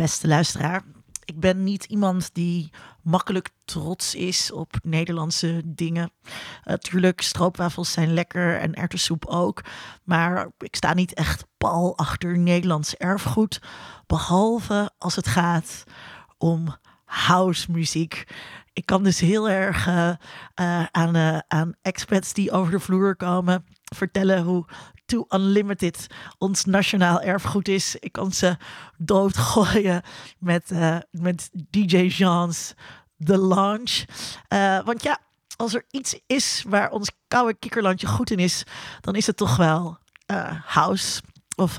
beste luisteraar. Ik ben niet iemand die makkelijk trots is op Nederlandse dingen. Natuurlijk, stroopwafels zijn lekker en erwtensoep ook. Maar ik sta niet echt pal achter Nederlands erfgoed. Behalve als het gaat om house muziek. Ik kan dus heel erg uh, uh, aan, aan expats die over de vloer komen vertellen hoe To Unlimited ons nationaal erfgoed is. Ik kan ze doodgooien met, met DJ Jean's The Launch. want ja, als er iets is waar ons koude kikkerlandje goed in is, dan is het toch wel house. Of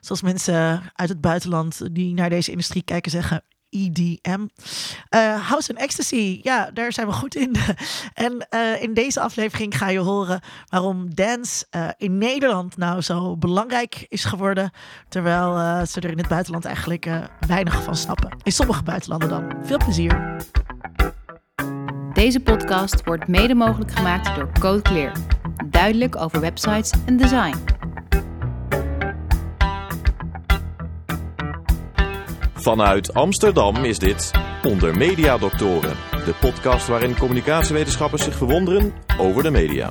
zoals mensen uit het buitenland die naar deze industrie kijken zeggen, EDM. Uh, House and Ecstasy, ja, daar zijn we goed in. en uh, in deze aflevering ga je horen waarom dance uh, in Nederland nou zo belangrijk is geworden. Terwijl ze er in het buitenland eigenlijk weinig van snappen. In sommige buitenlanden dan. Veel plezier. Deze podcast wordt mede mogelijk gemaakt door Code Clear. Duidelijk over websites en design. Vanuit Amsterdam is dit Onder Media Doctoren, de podcast waarin communicatiewetenschappers zich verwonderen over de media.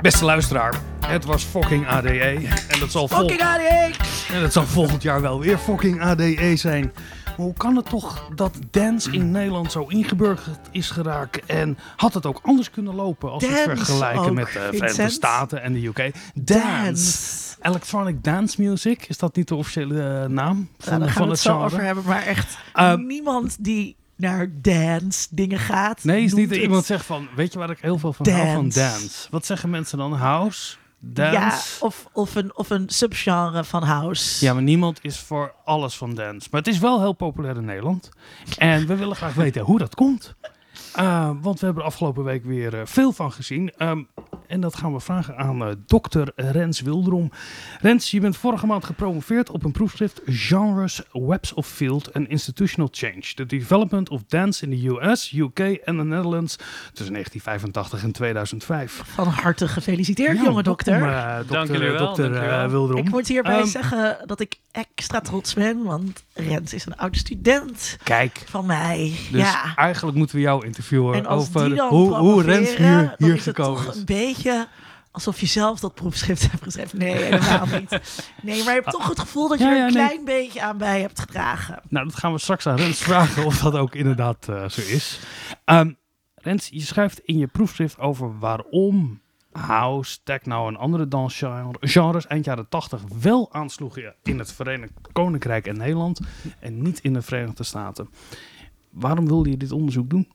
Beste luisteraar, het was fucking ADE. En dat zal, fucking ADE! En dat zal volgend jaar wel weer fucking ADE zijn. Maar hoe kan het toch dat dance in Nederland zo ingeburgerd is geraakt? En had het ook anders kunnen lopen als we het vergelijken met de Verenigde Staten en de UK? Dance. Electronic Dance Music, is dat niet de officiële uh, naam van, van het, het zo over hebben, maar echt uh, niemand die naar dance dingen gaat. Nee, is niet dat iemand zegt van, weet je waar ik heel veel van dance. hou van dance? Wat zeggen mensen dan? House? Dance? Ja, of, of, een, of een subgenre van house. Ja, maar niemand is voor alles van dance. Maar het is wel heel populair in Nederland. En we willen graag weten hoe dat komt. Uh, want we hebben de afgelopen week weer uh, veel van gezien. Um, en dat gaan we vragen aan uh, dokter Rens Wildrom. Rens, je bent vorige maand gepromoveerd op een proefschrift Genres, Webs of Field and Institutional Change. The Development of Dance in the US, UK en the Netherlands tussen 1985 en 2005. Van harte gefeliciteerd, ja, jonge dokter. dokter Dank jullie wel. Dokter Wildrom. Ik beetje alsof je zelf dat proefschrift hebt geschreven. Nee, helemaal niet. Nee, maar je hebt toch het gevoel dat je er een klein beetje aan bij hebt gedragen. Nou, dat gaan we straks aan Rens vragen of dat ook inderdaad uh, zo is. Um, Rens, je schrijft in je proefschrift over waarom house, techno en andere dansgenres eind jaren 80 wel aansloegen in het Verenigd Koninkrijk en Nederland en niet in de Verenigde Staten. Waarom wilde je dit onderzoek doen?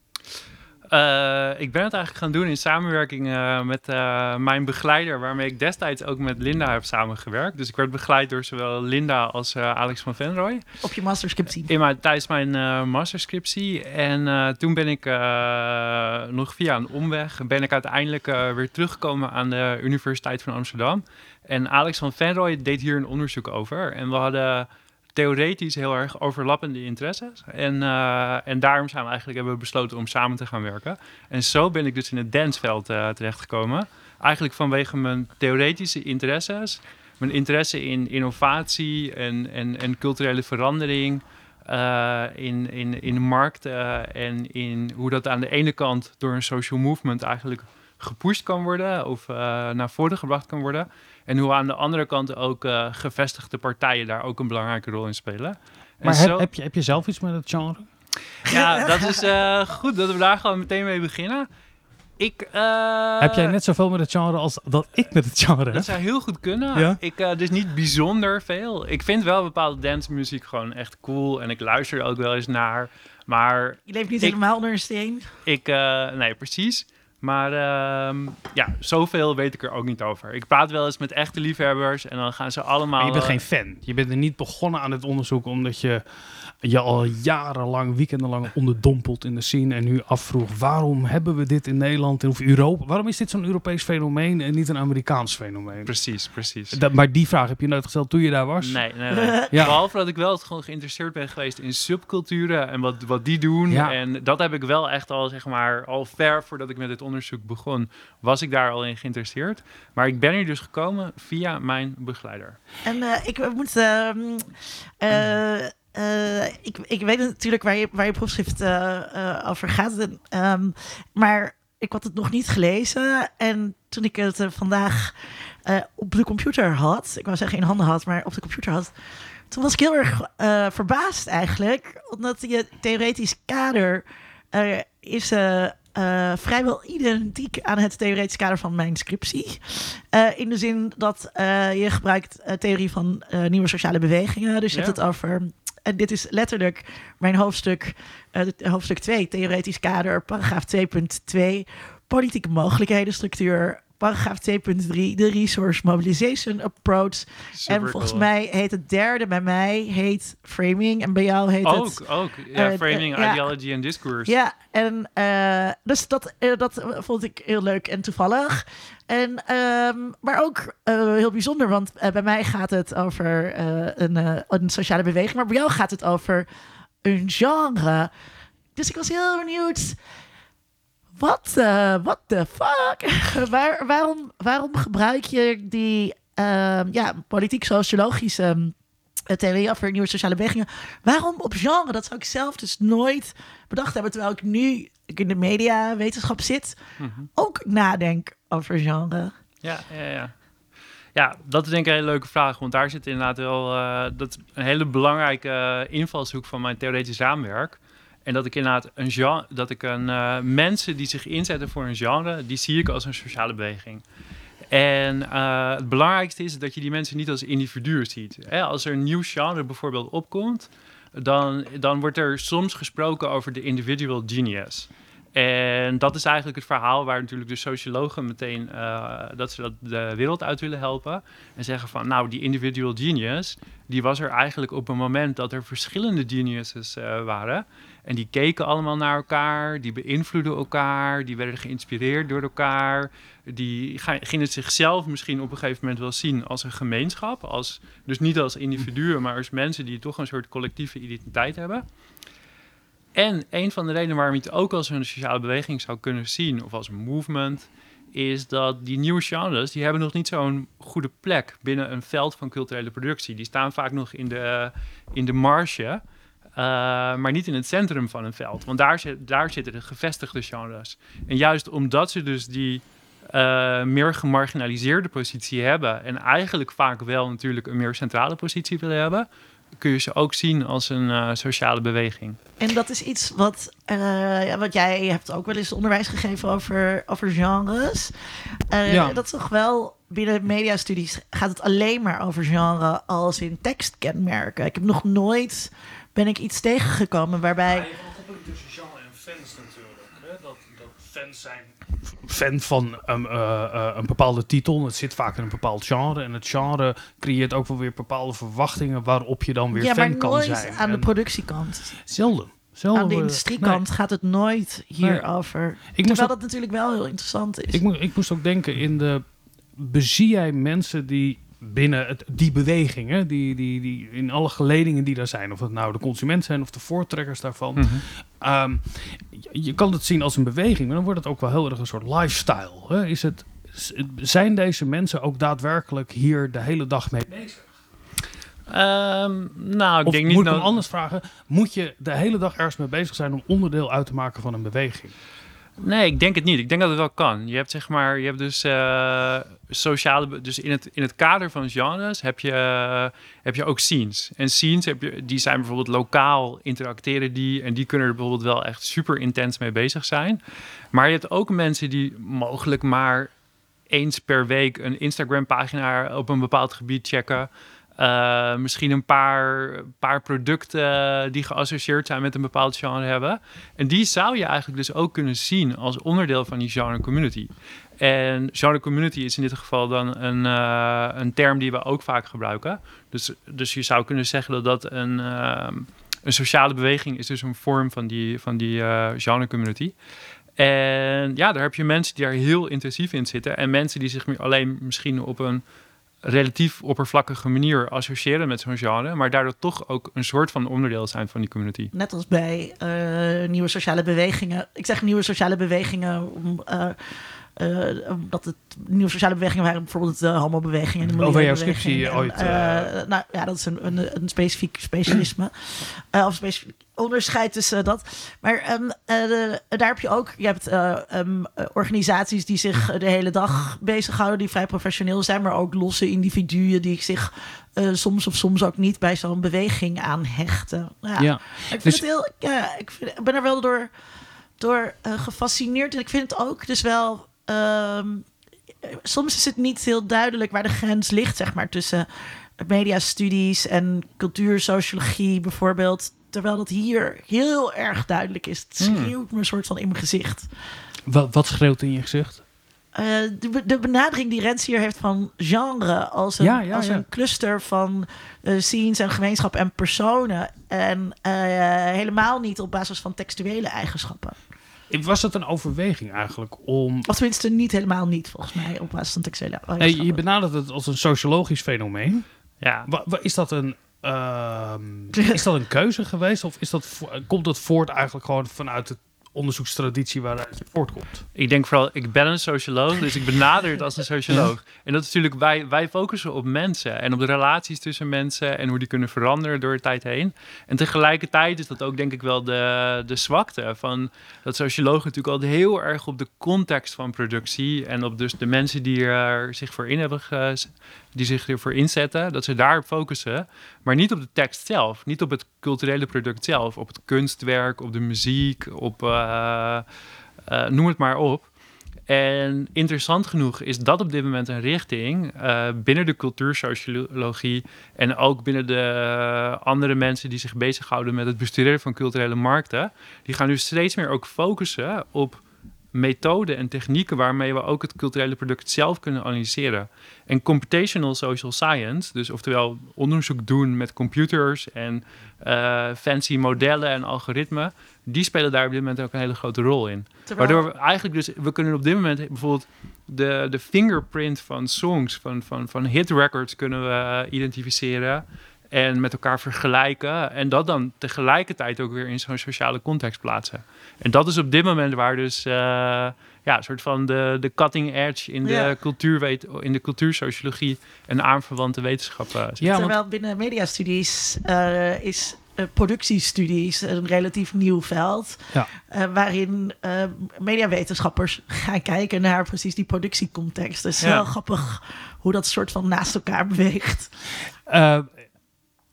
Uh, ik ben het eigenlijk gaan doen in samenwerking uh, met uh, mijn begeleider, waarmee ik destijds ook met Linda heb samengewerkt. Dus ik werd begeleid door zowel Linda als Alex van Venrooy. Op je masterscriptie? In mijn, tijdens mijn masterscriptie. En toen ben ik nog via een omweg, ben ik uiteindelijk weer teruggekomen aan de Universiteit van Amsterdam. En Alex van Venrooy deed hier een onderzoek over. En we hadden theoretisch heel erg overlappende interesses. En, uh, en daarom zijn we eigenlijk hebben we besloten om samen te gaan werken. En zo ben ik dus in het danceveld uh, terechtgekomen. Eigenlijk vanwege mijn theoretische interesses, mijn interesse in innovatie en, en, en culturele verandering. Uh, in, in, in markten en in hoe dat aan de ene kant door een social movement eigenlijk gepusht kan worden of naar voren gebracht kan worden. En hoe aan de andere kant ook uh, gevestigde partijen daar ook een belangrijke rol in spelen. Maar heb, heb, je, heb je zelf iets met het genre? Ja, dat is uh, goed dat we daar gewoon meteen mee beginnen. Ik, uh, heb jij net zoveel met het genre als dat ik met het genre heb? Dat zou heel goed kunnen. Ja? Ik, uh, dus niet bijzonder veel. Ik vind wel bepaalde dancemuziek gewoon echt cool. En ik luister er ook wel eens naar. Maar je leeft niet helemaal onder een steen? Ik, uh, nee, precies. Maar uh, ja, zoveel weet ik er ook niet over. Ik praat wel eens met echte liefhebbers en dan gaan ze allemaal... Maar je bent geen fan. Je bent er niet begonnen aan het onderzoek omdat je je al jarenlang, weekendenlang onderdompeld in de scene en nu afvroeg waarom hebben we dit in Nederland of Europa? Waarom is dit zo'n Europees fenomeen en niet een Amerikaans fenomeen? Precies, precies. Dat, maar die vraag heb je nooit gesteld toen je daar was? Nee, nee, nee. Ja. Behalve dat ik wel gewoon geïnteresseerd ben geweest in subculturen en wat, wat die doen. Ja. En dat heb ik wel echt al, zeg maar, al ver voordat ik met dit onderzoek begon, was ik daar al in geïnteresseerd. Maar ik ben hier dus gekomen via mijn begeleider. En eh, ik moet. ehm, eh, eh, ik, ik weet natuurlijk waar je, waar je proefschrift eh, eh, over gaat. En, ehm, maar ik had het nog niet gelezen. En toen ik het vandaag op de computer had. Ik wou zeggen in handen had, maar op de computer had. Toen was ik heel erg verbaasd eigenlijk. Omdat je theoretisch kader is vrijwel identiek aan het theoretisch kader van mijn scriptie. In de zin dat je gebruikt theorie van nieuwe sociale bewegingen. Dus je Ja. hebt het over. En dit is letterlijk mijn hoofdstuk, eh, hoofdstuk 2, theoretisch kader, paragraaf 2.2, politieke mogelijkheden, structuur, paragraaf 2.3, de resource mobilization approach. en volgens mij heet het derde bij mij heet framing en bij jou heet het... Ook, ook. Ja, eh, framing, ideology en discourse. Ja, en eh, dus dat, eh, dat vond ik heel leuk en toevallig. En, ehm, maar ook heel bijzonder, want bij mij gaat het over een, een sociale beweging, maar bij jou gaat het over een genre. Dus ik was heel benieuwd. Wat what the fuck? Waar, waarom, waarom gebruik je die ehm, ja, politiek-sociologische eh, theorie over nieuwe sociale bewegingen? Waarom op genre? Dat zou ik zelf dus nooit bedacht hebben. Terwijl ik nu ik in de mediawetenschap zit, Mhm. ook nadenk over genre. Ja, ja, ja. Ja, dat is denk ik een hele leuke vraag. Want daar zit inderdaad wel eh, dat een hele belangrijke eh, invalshoek van mijn theoretisch raamwerk. En dat ik inderdaad een genre, dat ik een eh, mensen die zich inzetten voor een genre, die zie ik als een sociale beweging. En eh, het belangrijkste is dat je die mensen niet als individuen ziet. Hè, als er een nieuw genre bijvoorbeeld opkomt, dan, dan wordt er soms gesproken over de individual genius. En dat is eigenlijk het verhaal waar natuurlijk de sociologen meteen eh, dat ze dat de wereld uit willen helpen. En zeggen van nou, die individual genius, die was er eigenlijk op een moment dat er verschillende geniuses eh, waren. En die keken allemaal naar elkaar, die beïnvloeden elkaar, die werden geïnspireerd door elkaar. Die gingen zichzelf misschien op een gegeven moment wel zien als een gemeenschap. Als, dus niet als individuen, maar als mensen die toch een soort collectieve identiteit hebben. En een van de redenen waarom je het ook als een sociale beweging zou kunnen zien, of als movement, is dat die nieuwe genres, die hebben nog niet zo'n goede plek binnen een veld van culturele productie. Die staan vaak nog in de, in de marge, eh, maar niet in het centrum van een veld. Want daar, zit, daar zitten de gevestigde genres. En juist omdat ze dus die eh, meer gemarginaliseerde positie hebben, en eigenlijk vaak wel natuurlijk een meer centrale positie willen hebben, kun je ze ook zien als een eh, sociale beweging. En dat is iets wat, eh, ja, wat jij hebt ook wel eens onderwijs gegeven over, over genres. Eh, Ja. Dat is toch wel binnen mediastudies gaat het alleen maar over genre als in tekstkenmerken. Ik heb nog nooit ben ik iets tegengekomen waarbij. je hebt een koppeling tussen genre en fans natuurlijk. Hè? Dat, dat fans zijn fan van een, eh, eh, een bepaalde titel. Het zit vaak in een bepaald genre. En het genre creëert ook wel weer bepaalde verwachtingen waarop je dan weer ja, maar fan kan nooit zijn. aan de productiekant. zelden. zelden. Aan de eh, industriekant gaat het nooit hierover. nee. Ik moest, Terwijl ook, dat natuurlijk wel heel interessant is. ik, moest, ik moest ook denken in de... Bezie jij mensen die binnen het, die bewegingen, die, die, die, in alle geledingen die daar zijn, of het nou de consument zijn of de voortrekkers daarvan, Ehm, je, je kan het zien als een beweging, maar dan wordt het ook wel heel erg een soort lifestyle. Hè? Is het, zijn deze mensen ook daadwerkelijk hier de hele dag mee bezig? Ehm, nou, ik Of denk moet niet ik hem nou- anders vragen? Moet je de hele dag ergens mee bezig zijn om onderdeel uit te maken van een beweging? Nee, ik denk het niet. Ik denk dat het wel kan. Je hebt zeg maar, je hebt dus eh, sociale, dus in het, in het kader van genres heb je, eh, heb je ook scenes. En scenes heb je, die zijn bijvoorbeeld lokaal interacteren die en die kunnen er bijvoorbeeld wel echt super intens mee bezig zijn. Maar je hebt ook mensen die mogelijk maar eens per week een Instagram pagina op een bepaald gebied checken. Eh, misschien een paar, paar producten die geassocieerd zijn met een bepaald genre hebben. En die zou je eigenlijk dus ook kunnen zien als onderdeel van die genre community. En genre community is in dit geval dan een, eh, een term die we ook vaak gebruiken. Dus, dus je zou kunnen zeggen dat dat een, eh, een sociale beweging is dus een vorm van die, van die genre community. En ja, daar heb je mensen die daar heel intensief in zitten. En mensen die zich alleen misschien op een relatief oppervlakkige manier associëren met zo'n genre, maar daardoor toch ook een soort van onderdeel zijn van die community. Net als bij uh, nieuwe sociale bewegingen. Ik zeg nieuwe sociale bewegingen om. Uh, uh, omdat het nieuwe sociale bewegingen waren bijvoorbeeld de homo-beweging en de Over jouw scriptie ooit. Uh, nou ja, dat is een, een, een specifiek specialisme. of specifiek onderscheid tussen dat. Maar um, de, daar heb je ook, je hebt um, organisaties die zich de hele dag bezighouden, die vrij professioneel zijn, maar ook losse individuen die zich uh, soms of soms ook niet bij zo'n beweging aan hechten. Ja, ja. Ik vind dus... het heel, ja, ik, vind, ik ben er wel door, door gefascineerd en ik vind het ook dus wel um, soms is het niet heel duidelijk waar de grens ligt, zeg maar, tussen mediastudies en cultuursociologie bijvoorbeeld. Terwijl dat hier heel erg duidelijk is. Het hmm. schreeuwt me een soort van in mijn gezicht. Wat, wat schreeuwt in je gezicht? Uh, de, de, benadering die Rens hier heeft van genre als een, ja, ja, als ja. een cluster van uh, scenes en gemeenschap en personen. En uh, helemaal niet op basis van textuele eigenschappen. Was het een overweging eigenlijk om... Of tenminste niet helemaal niet, volgens mij, op basis van textuele nee, Je benadert het als een sociologisch fenomeen. Ja. is dat een... Uh, is dat een keuze geweest? Of is dat, komt dat voort eigenlijk gewoon vanuit het onderzoekstraditie waaruit je voortkomt. Ik denk vooral, ik ben een socioloog, dus ik benader het als een socioloog. En dat is natuurlijk, wij, wij focussen op mensen en op de relaties tussen mensen en hoe die kunnen veranderen door de tijd heen. En tegelijkertijd is dat ook denk ik wel de, de zwakte van dat sociologen natuurlijk altijd heel erg op de context van productie en op dus de mensen die er zich voor in hebben die zich ervoor inzetten, dat ze daarop focussen, maar niet op de tekst zelf, niet op het culturele product zelf, op het kunstwerk, op de muziek, op uh, uh, noem het maar op. En interessant genoeg is dat op dit moment een richting uh, binnen de cultuursociologie en ook binnen de andere mensen die zich bezighouden met het bestuderen van culturele markten. Die gaan nu steeds meer ook focussen op methoden en technieken waarmee we ook het culturele product zelf kunnen analyseren. En computational social science, dus oftewel onderzoek doen met computers en uh, fancy modellen en algoritmen, die spelen daar op dit moment ook een hele grote rol in. Waardoor we eigenlijk dus, we kunnen op dit moment bijvoorbeeld de, de fingerprint van songs, van, van, van hit records kunnen we identificeren en met elkaar vergelijken. En dat dan tegelijkertijd ook weer in zo'n sociale context plaatsen. En dat is op dit moment waar dus uh, ja, een soort van de, de cutting edge in de, ja. cultuurwet, in de cultuursociologie en aanverwante wetenschappen. Ja, Terwijl binnen mediastudies uh, is uh, productiestudies een relatief nieuw veld. Ja. Uh, waarin uh, mediawetenschappers gaan kijken naar precies die productiecontext. Dus ja. heel grappig hoe dat soort van naast elkaar beweegt.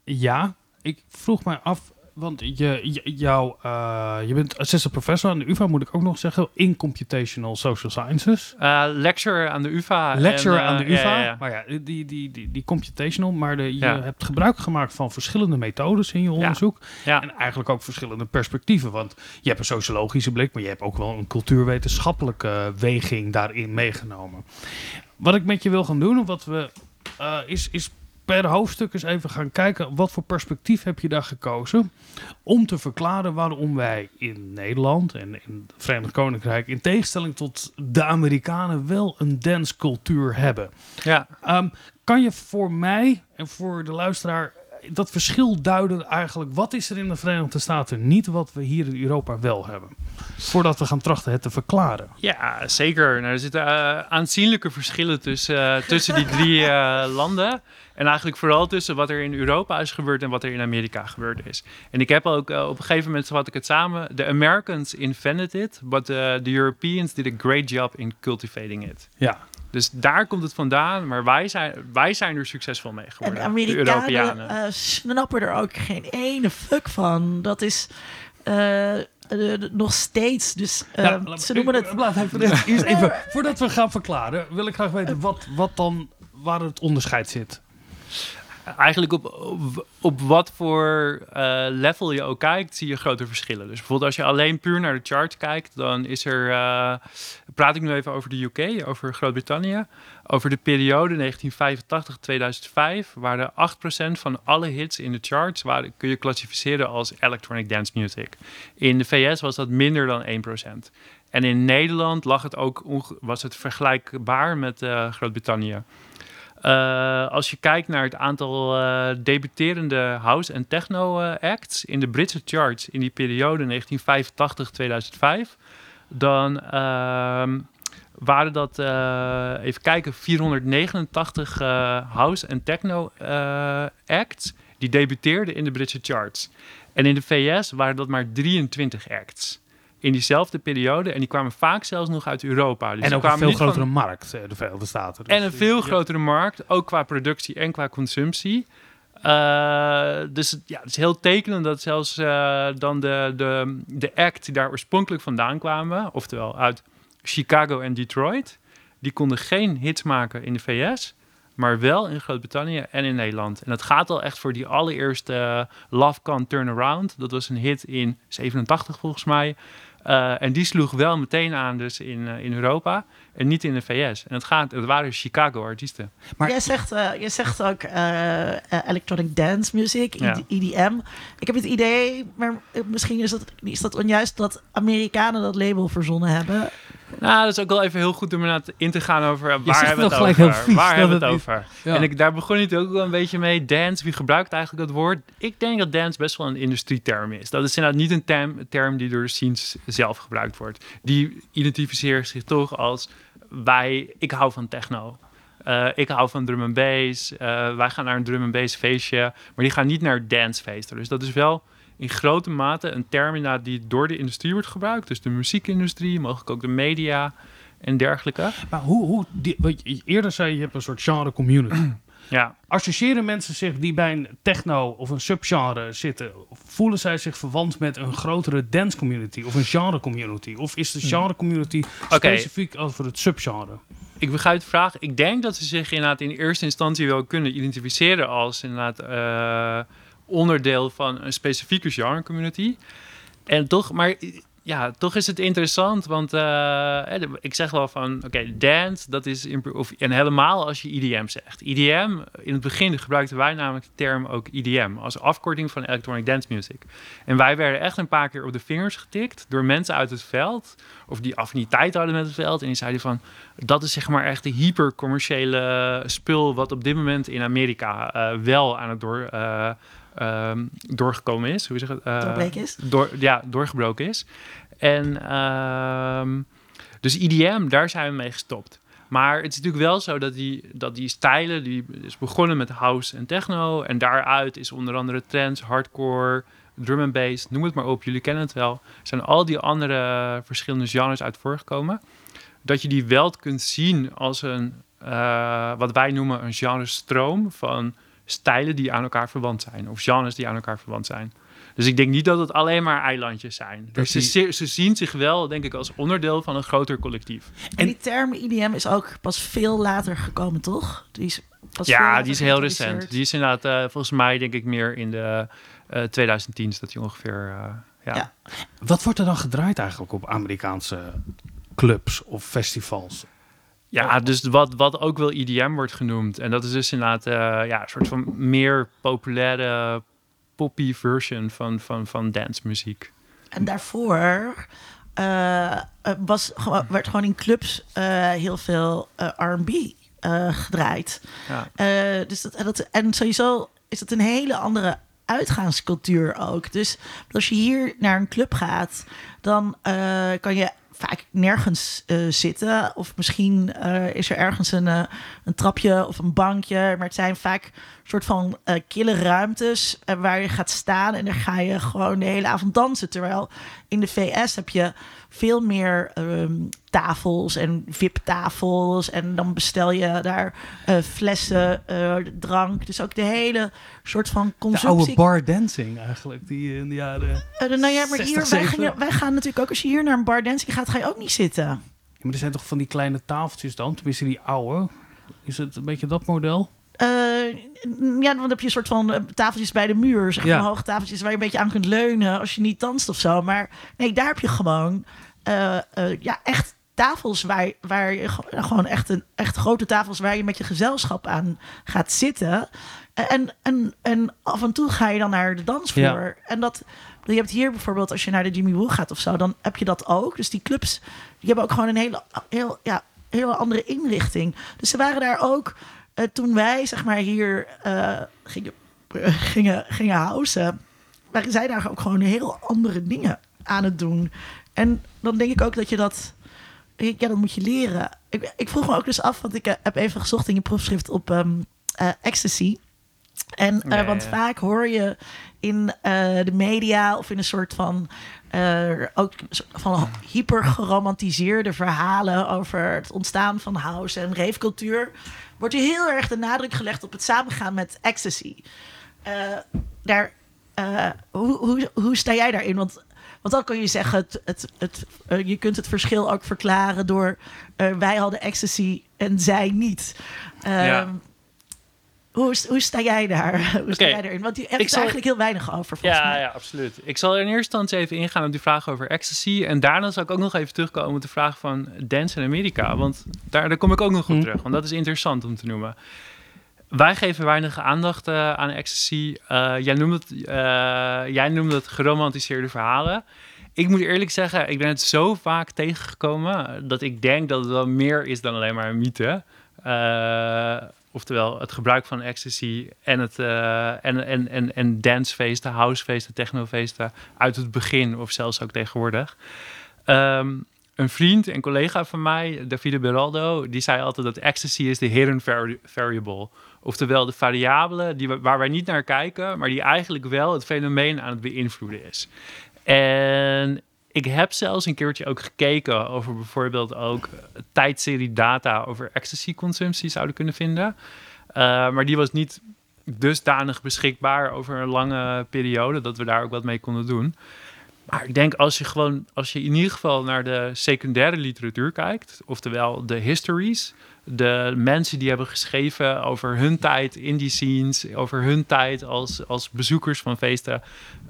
Ja, ik vroeg mij af, want je, jou, uh, je bent assistant professor aan de UvA, moet ik ook nog zeggen, in Computational Social Sciences. Uh, lecture aan de UvA. Lecture en, aan de UvA, ja, ja, ja. maar ja, die, die, die, die computational, maar de, je hebt gebruik gemaakt van verschillende methodes in je onderzoek. En eigenlijk ook verschillende perspectieven, want je hebt een sociologische blik, maar je hebt ook wel een cultuurwetenschappelijke weging daarin meegenomen. Wat ik met je wil gaan doen, wat we, is, is per hoofdstuk eens even gaan kijken wat voor perspectief heb je daar gekozen om te verklaren waarom wij in Nederland en in het Verenigd Koninkrijk in tegenstelling tot de Amerikanen wel een dancecultuur hebben. Ja. Um, kan je voor mij en voor de luisteraar dat verschil duiden eigenlijk? Wat is er in de Verenigde Staten niet wat we hier in Europa wel hebben? Voordat we gaan trachten het te verklaren. Ja, zeker. Nou, er zitten uh, aanzienlijke verschillen tussen, uh, tussen die drie uh, landen. En eigenlijk vooral tussen wat er in Europa is gebeurd en wat er in Amerika gebeurd is. En ik heb ook op een gegeven moment had ik het samen. The Americans invented it, but the Europeans did a great job in cultivating it. Ja. Dus daar komt het vandaan, maar wij zijn, wij zijn er succesvol mee geworden. En Amerikanen uh, snappen er ook geen ene fuck van. Dat is uh, uh, nog steeds. Dus nou, ze noemen het. Laat even, eerst even, voordat we gaan verklaren, wil ik graag weten wat, wat dan waar het onderscheid zit. Eigenlijk op, op, wat voor eh, level je ook kijkt, zie je grote verschillen. Dus bijvoorbeeld als je alleen puur naar de chart kijkt, dan is er, eh, praat ik nu even over de UK, over Groot-Brittannië. Over de periode 1985-2005 waren 8% van alle hits in de charts waren, kun je klassificeren als electronic dance music. In de VS was dat minder dan 1%. En in Nederland lag het ook was het vergelijkbaar met eh, Groot-Brittannië. Eh, als je kijkt naar het aantal eh, debuterende house- en techno-acts in de Britse charts in die periode 1985-2005, dan ehm, waren dat, eh, even kijken, 489 eh, house- en techno-acts die debuteerden in de Britse charts. En in de VS waren dat maar 23 acts. In diezelfde periode. En die kwamen vaak zelfs nog uit Europa. Dus en ook een veel van- grotere markt, eh, de Verenigde Staten. Dus en een veel ja. grotere markt, ook qua productie en qua consumptie. Eh, dus het- ja, het is heel tekenend dat zelfs eh, dan de, de, de act die daar oorspronkelijk vandaan kwamen, oftewel uit Chicago en Detroit, die konden geen hits maken in de VS, maar wel in Groot-Brittannië en in Nederland. En dat gaat al echt voor die allereerste Love Can Turn Around. Dat was een hit in 87 volgens mij. Eh, en die sloeg wel meteen aan dus in, eh, in Europa en niet in de VS. En het, gaat, het waren Chicago-artiesten. Maar- jij, zegt, eh, jij zegt ook electronic dance music, Ja. EDM. Ik heb het idee, maar misschien is dat, is dat onjuist dat Amerikanen dat label verzonnen hebben. Nou, dat is ook wel even heel goed om inderdaad in te gaan over waar hebben we het over. vies, waar hebben we het over? Ja. En ik, daar begon het ook wel een beetje mee. Dance, wie gebruikt eigenlijk dat woord? Ik denk dat dance best wel een industrieterm is. Dat is inderdaad niet een term, term die door de scenes zelf gebruikt wordt. Die identificeren zich toch als wij, ik hou van techno. Eh, ik hou van drum en bass. Eh, wij gaan naar een drum en bass feestje. Maar die gaan niet naar dancefeesten. Dus dat is wel in grote mate een term die door de industrie wordt gebruikt. Dus de muziekindustrie, mogelijk ook de media en dergelijke. Maar hoe, hoe die, wat je eerder zei, je hebt een soort genre community. Ja, Associëren mensen zich die bij een techno of een subgenre zitten, voelen zij zich verwant met een grotere dance community of een genre community? Of is de genre community specifiek over het subgenre? ik begrijp de vraag. Ik denk dat ze zich inderdaad in eerste instantie wel kunnen identificeren als inderdaad eh, onderdeel van een specifieke genre community. En toch, maar ja, toch is het interessant, want eh, ik zeg wel van, oké, dance, dat is, of, en helemaal als je IDM zegt. IDM, in het begin gebruikten wij namelijk de term ook IDM, als afkorting van Electronic Dance Music. En wij werden echt een paar keer op de vingers getikt door mensen uit het veld, of die affiniteit hadden met het veld, en die zeiden van, dat is zeg maar echt de hypercommerciële spul wat op dit moment in Amerika eh, wel aan het door... eh, ehm, doorgekomen is. Hoe zeg het? Eh, is? Door, ja, doorgebroken is. En ehm, dus IDM, daar zijn we mee gestopt. Maar het is natuurlijk wel zo dat die, dat die stijlen, die is begonnen met house en techno. En daaruit is onder andere trance, hardcore, drum and bass, noem het maar op. Jullie kennen het wel. Zijn al die andere verschillende genres uit voorgekomen. Dat je die wel kunt zien als een, eh, wat wij noemen een genrestroom van stijlen die aan elkaar verwant zijn. Of genres die aan elkaar verwant zijn. Dus ik denk niet dat het alleen maar eilandjes zijn. Dus ze, ze, ze zien zich wel, denk ik, als onderdeel van een groter collectief. En die term IDM is ook pas veel later gekomen, toch? Die is pas ja, die is heel recent. Die is inderdaad, eh, volgens mij, denk ik, meer in de eh 2010 is dat die ongeveer. eh, ja. Ja. Wat wordt er dan gedraaid eigenlijk op Amerikaanse clubs of festivals? Ja, dus wat, wat ook wel EDM wordt genoemd. En dat is dus inderdaad eh, ja, een soort van meer populaire poppy version van, van, van dancemuziek. En daarvoor eh, eh, was, werd gewoon in clubs heel veel R&B gedraaid. Ja. Dus dat, dat, en sowieso is het een hele andere uitgaanscultuur ook. Dus als je hier naar een club gaat, dan kan je vaak nergens eh, zitten. Of misschien eh, is er ergens een, eh, een trapje of een bankje. Maar het zijn vaak soort van kille ruimtes waar je gaat staan. En dan ga je gewoon de hele avond dansen. Terwijl in de VS heb je veel meer ehm, tafels en VIP-tafels. En dan bestel je daar eh, flessen eh, drank. Dus ook de hele soort van De consumptie. oude bar dancing eigenlijk, die in de jaren... Eh, nou ja, maar 60, hier, wij, 70. gingen, wij gaan natuurlijk ook, als je hier naar een bar dancing gaat, ga je ook niet zitten. Ja, maar er zijn toch van die kleine tafeltjes dan, tenminste die oude. Is het een beetje dat model? Eh, ja, dan heb je een soort van eh, tafeltjes bij de muur. Zeg Ja. maar hoge tafeltjes waar je een beetje aan kunt leunen als je niet danst of zo. Maar nee, daar heb je gewoon eh, ja, echt tafels waar, waar je ge- gewoon echt, een, echt grote tafels waar je met je gezelschap aan gaat zitten. En, en, en af en toe ga je dan naar de dansvloer. En dat, je hebt hier bijvoorbeeld, als je naar de Jimmy Woo gaat of zo, dan heb je dat ook. Dus die clubs, die hebben ook gewoon een hele, heel, ja, hele andere inrichting. Dus ze waren daar ook eh, toen wij, zeg maar, hier eh, gingen, gingen, gingen housen, waren zij daar ook gewoon heel andere dingen aan het doen. En dan denk ik ook dat je dat, ja, dat moet je leren. Ik, ik vroeg me ook dus af, want ik eh, heb even gezocht in je proefschrift op eh, ecstasy. En want ja. vaak hoor je in eh, de media of in een soort van eh, ook van hyper geromantiseerde verhalen over het ontstaan van house en ravecultuur, wordt er heel erg de nadruk gelegd op het samengaan met ecstasy. Eh, daar, hoe, hoe, hoe sta jij daarin? Want, want dan kun je zeggen, het, het, het, je kunt het verschil ook verklaren door wij hadden ecstasy en zij niet. Ehm, Ja. Hoe, hoe sta jij daar? Hoe sta jij erin? Want je hebt Ik er zal- eigenlijk heel weinig over, volgens Ja, mij. ja, absoluut. Ik zal in eerste instantie even ingaan op die vraag over ecstasy. En daarna zal ik ook nog even terugkomen op de vraag van dance in Amerika. Want daar, daar kom ik ook nog op Hm. terug. Want dat is interessant om te noemen. Wij geven weinig aandacht eh, aan ecstasy. Eh, jij, noemde het, eh, jij noemde het geromantiseerde verhalen. Ik moet eerlijk zeggen, ik ben het zo vaak tegengekomen... dat ik denk dat het wel meer is dan alleen maar een mythe. Eh, oftewel het gebruik van ecstasy en, het, eh, en, en, en, en dancefeesten, housefeesten, technofeesten... uit het begin of zelfs ook tegenwoordig. Ehm, een vriend en collega van mij, Davide Beraldo, die zei altijd dat ecstasy is de hidden vari- variable. Oftewel de variabele die, waar wij niet naar kijken, maar die eigenlijk wel het fenomeen aan het beïnvloeden is. En ik heb zelfs een keertje ook gekeken over bijvoorbeeld ook eh, tijdserie data over ecstasy-consumptie zouden kunnen vinden. Eh, maar die was niet dusdanig beschikbaar over een lange periode dat we daar ook wat mee konden doen. Maar ik denk als je gewoon, als je in ieder geval naar de secundaire literatuur kijkt, oftewel de histories, de mensen die hebben geschreven over hun tijd in die scenes, over hun tijd als, als bezoekers van feesten,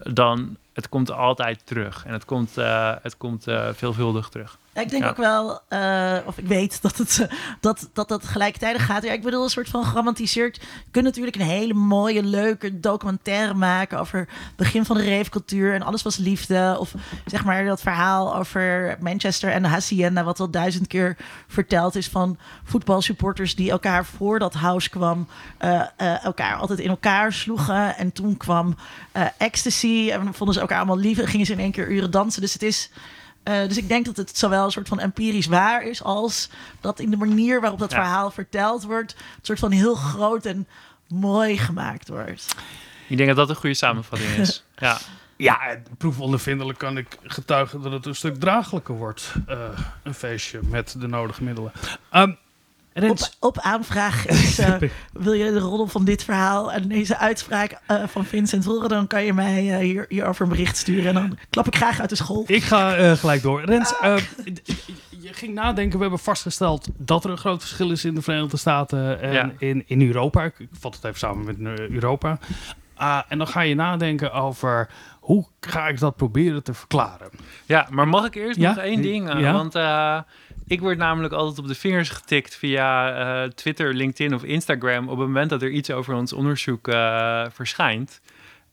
dan het komt altijd terug. En het komt, eh, het komt eh, veelvuldig terug. Ik denk Ja. ook wel, eh, of ik weet dat het, eh, dat, dat, dat gelijktijdig gaat. Ja, ik bedoel, een soort van geromantiseerd. Je kunt natuurlijk een hele mooie, leuke documentaire maken over het begin van de ravecultuur en alles was liefde. Of zeg maar dat verhaal over Manchester en de Hacienda, wat al duizend keer verteld is van voetbalsupporters die elkaar voordat House kwam, eh, elkaar altijd in elkaar sloegen. En toen kwam ecstasy en dan vonden ze elkaar allemaal lief en gingen ze in één keer uren dansen. Dus het is... Eh, dus ik denk dat het zowel een soort van empirisch waar is, als dat in de manier waarop dat Ja. verhaal verteld wordt, een soort van heel groot en mooi gemaakt wordt. Ik denk dat dat een goede samenvatting is. Ja. Ja, en proefondervindelijk kan ik getuigen dat het een stuk draaglijker wordt. eh, een feestje met de nodige middelen. Op, Rens, op aanvraag is, eh, wil je de rol van dit verhaal en deze uitspraak eh, van Vincent horen, dan kan je mij eh, hier, hierover een bericht sturen en dan klap ik graag uit de school. ik ga gelijk door. Rens, eh, je ging nadenken. We hebben vastgesteld dat er een groot verschil is in de Verenigde Staten en Ja. in, in Europa. Ik, vat het even samen met Europa. Ah, en dan ga je nadenken over hoe ga ik dat proberen te verklaren. Ja, maar mag ik eerst Ja? nog één ding? eh, Ja? Want eh, ik word namelijk altijd op de vingers getikt via eh, Twitter, LinkedIn of Instagram op het moment dat er iets over ons onderzoek verschijnt.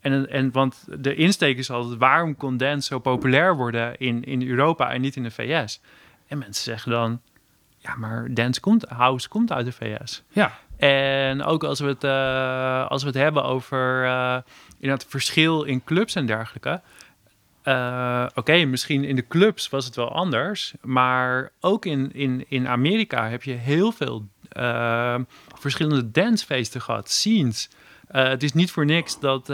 En, en want de insteek is altijd waarom kon dance zo populair worden in, in Europa en niet in de VS? En mensen zeggen dan, ja, maar dance komt, house komt uit de VS. Ja, En ook als we het, eh, als we het hebben over uh, het verschil in clubs en dergelijke. Uh, Oké, misschien in de clubs was het wel anders. Maar ook in, in, in Amerika heb je heel veel verschillende dancefeesten gehad, scenes. Het is niet voor niks dat.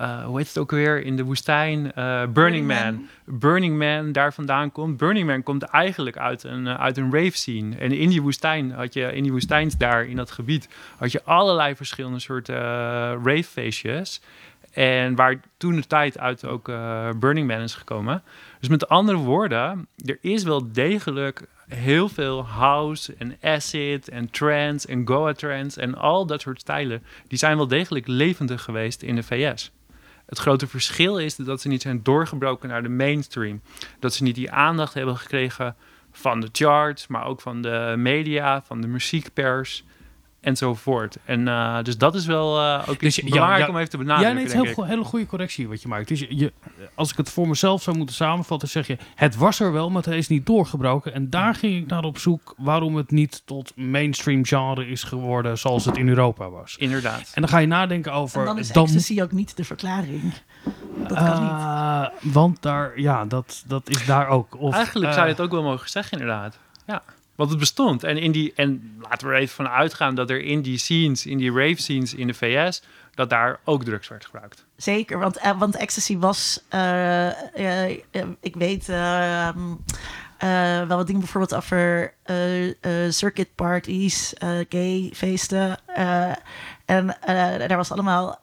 Uh, hoe heet het ook weer in de woestijn? Burning, Burning Man. Man. Burning Man daar vandaan komt. Burning Man komt eigenlijk uit een, uh, uit een rave scene. En in die woestijn had je, in die woestijns daar, in dat gebied, had je allerlei verschillende soorten rave feestjes. En waar toen de tijd uit ook Burning Man is gekomen. Dus met andere woorden, er is wel degelijk heel veel house en acid en trance en goa trance en al dat soort stijlen, die zijn wel degelijk levendig geweest in de VS. Het grote verschil is dat ze niet zijn doorgebroken naar de mainstream. Dat ze niet die aandacht hebben gekregen van de charts, maar ook van de media, van de muziekpers enzovoort. En uh, dus dat is wel uh, ook Dus iets belangrijk ja, om even te benadrukken. Ja, nee, het is een ik. heel, go- hele goede correctie wat je maakt. Dus je, je- als ik het voor mezelf zou moeten samenvatten, zeg je... het was er wel, maar het is niet doorgebroken. En daar ging ik naar op zoek waarom het niet tot mainstream genre is geworden zoals het in Europa was. Inderdaad. En dan ga je nadenken over... En dan is dan- ecstasy ook niet de verklaring. Dat kan niet. Eh, Want daar, ja, dat, dat is daar ook. Of, Eigenlijk eh, zou je het ook wel mogen zeggen, inderdaad. Ja. Want het bestond. En, in die, en laten we er even van uitgaan dat er in die scenes, in die rave scenes in de VS, dat daar ook drugs werd gebruikt. Zeker, want, eh, want ecstasy was, eh, eh, ik weet ehm, eh, wel wat dingen bijvoorbeeld over circuit parties, gay feesten. en daar was allemaal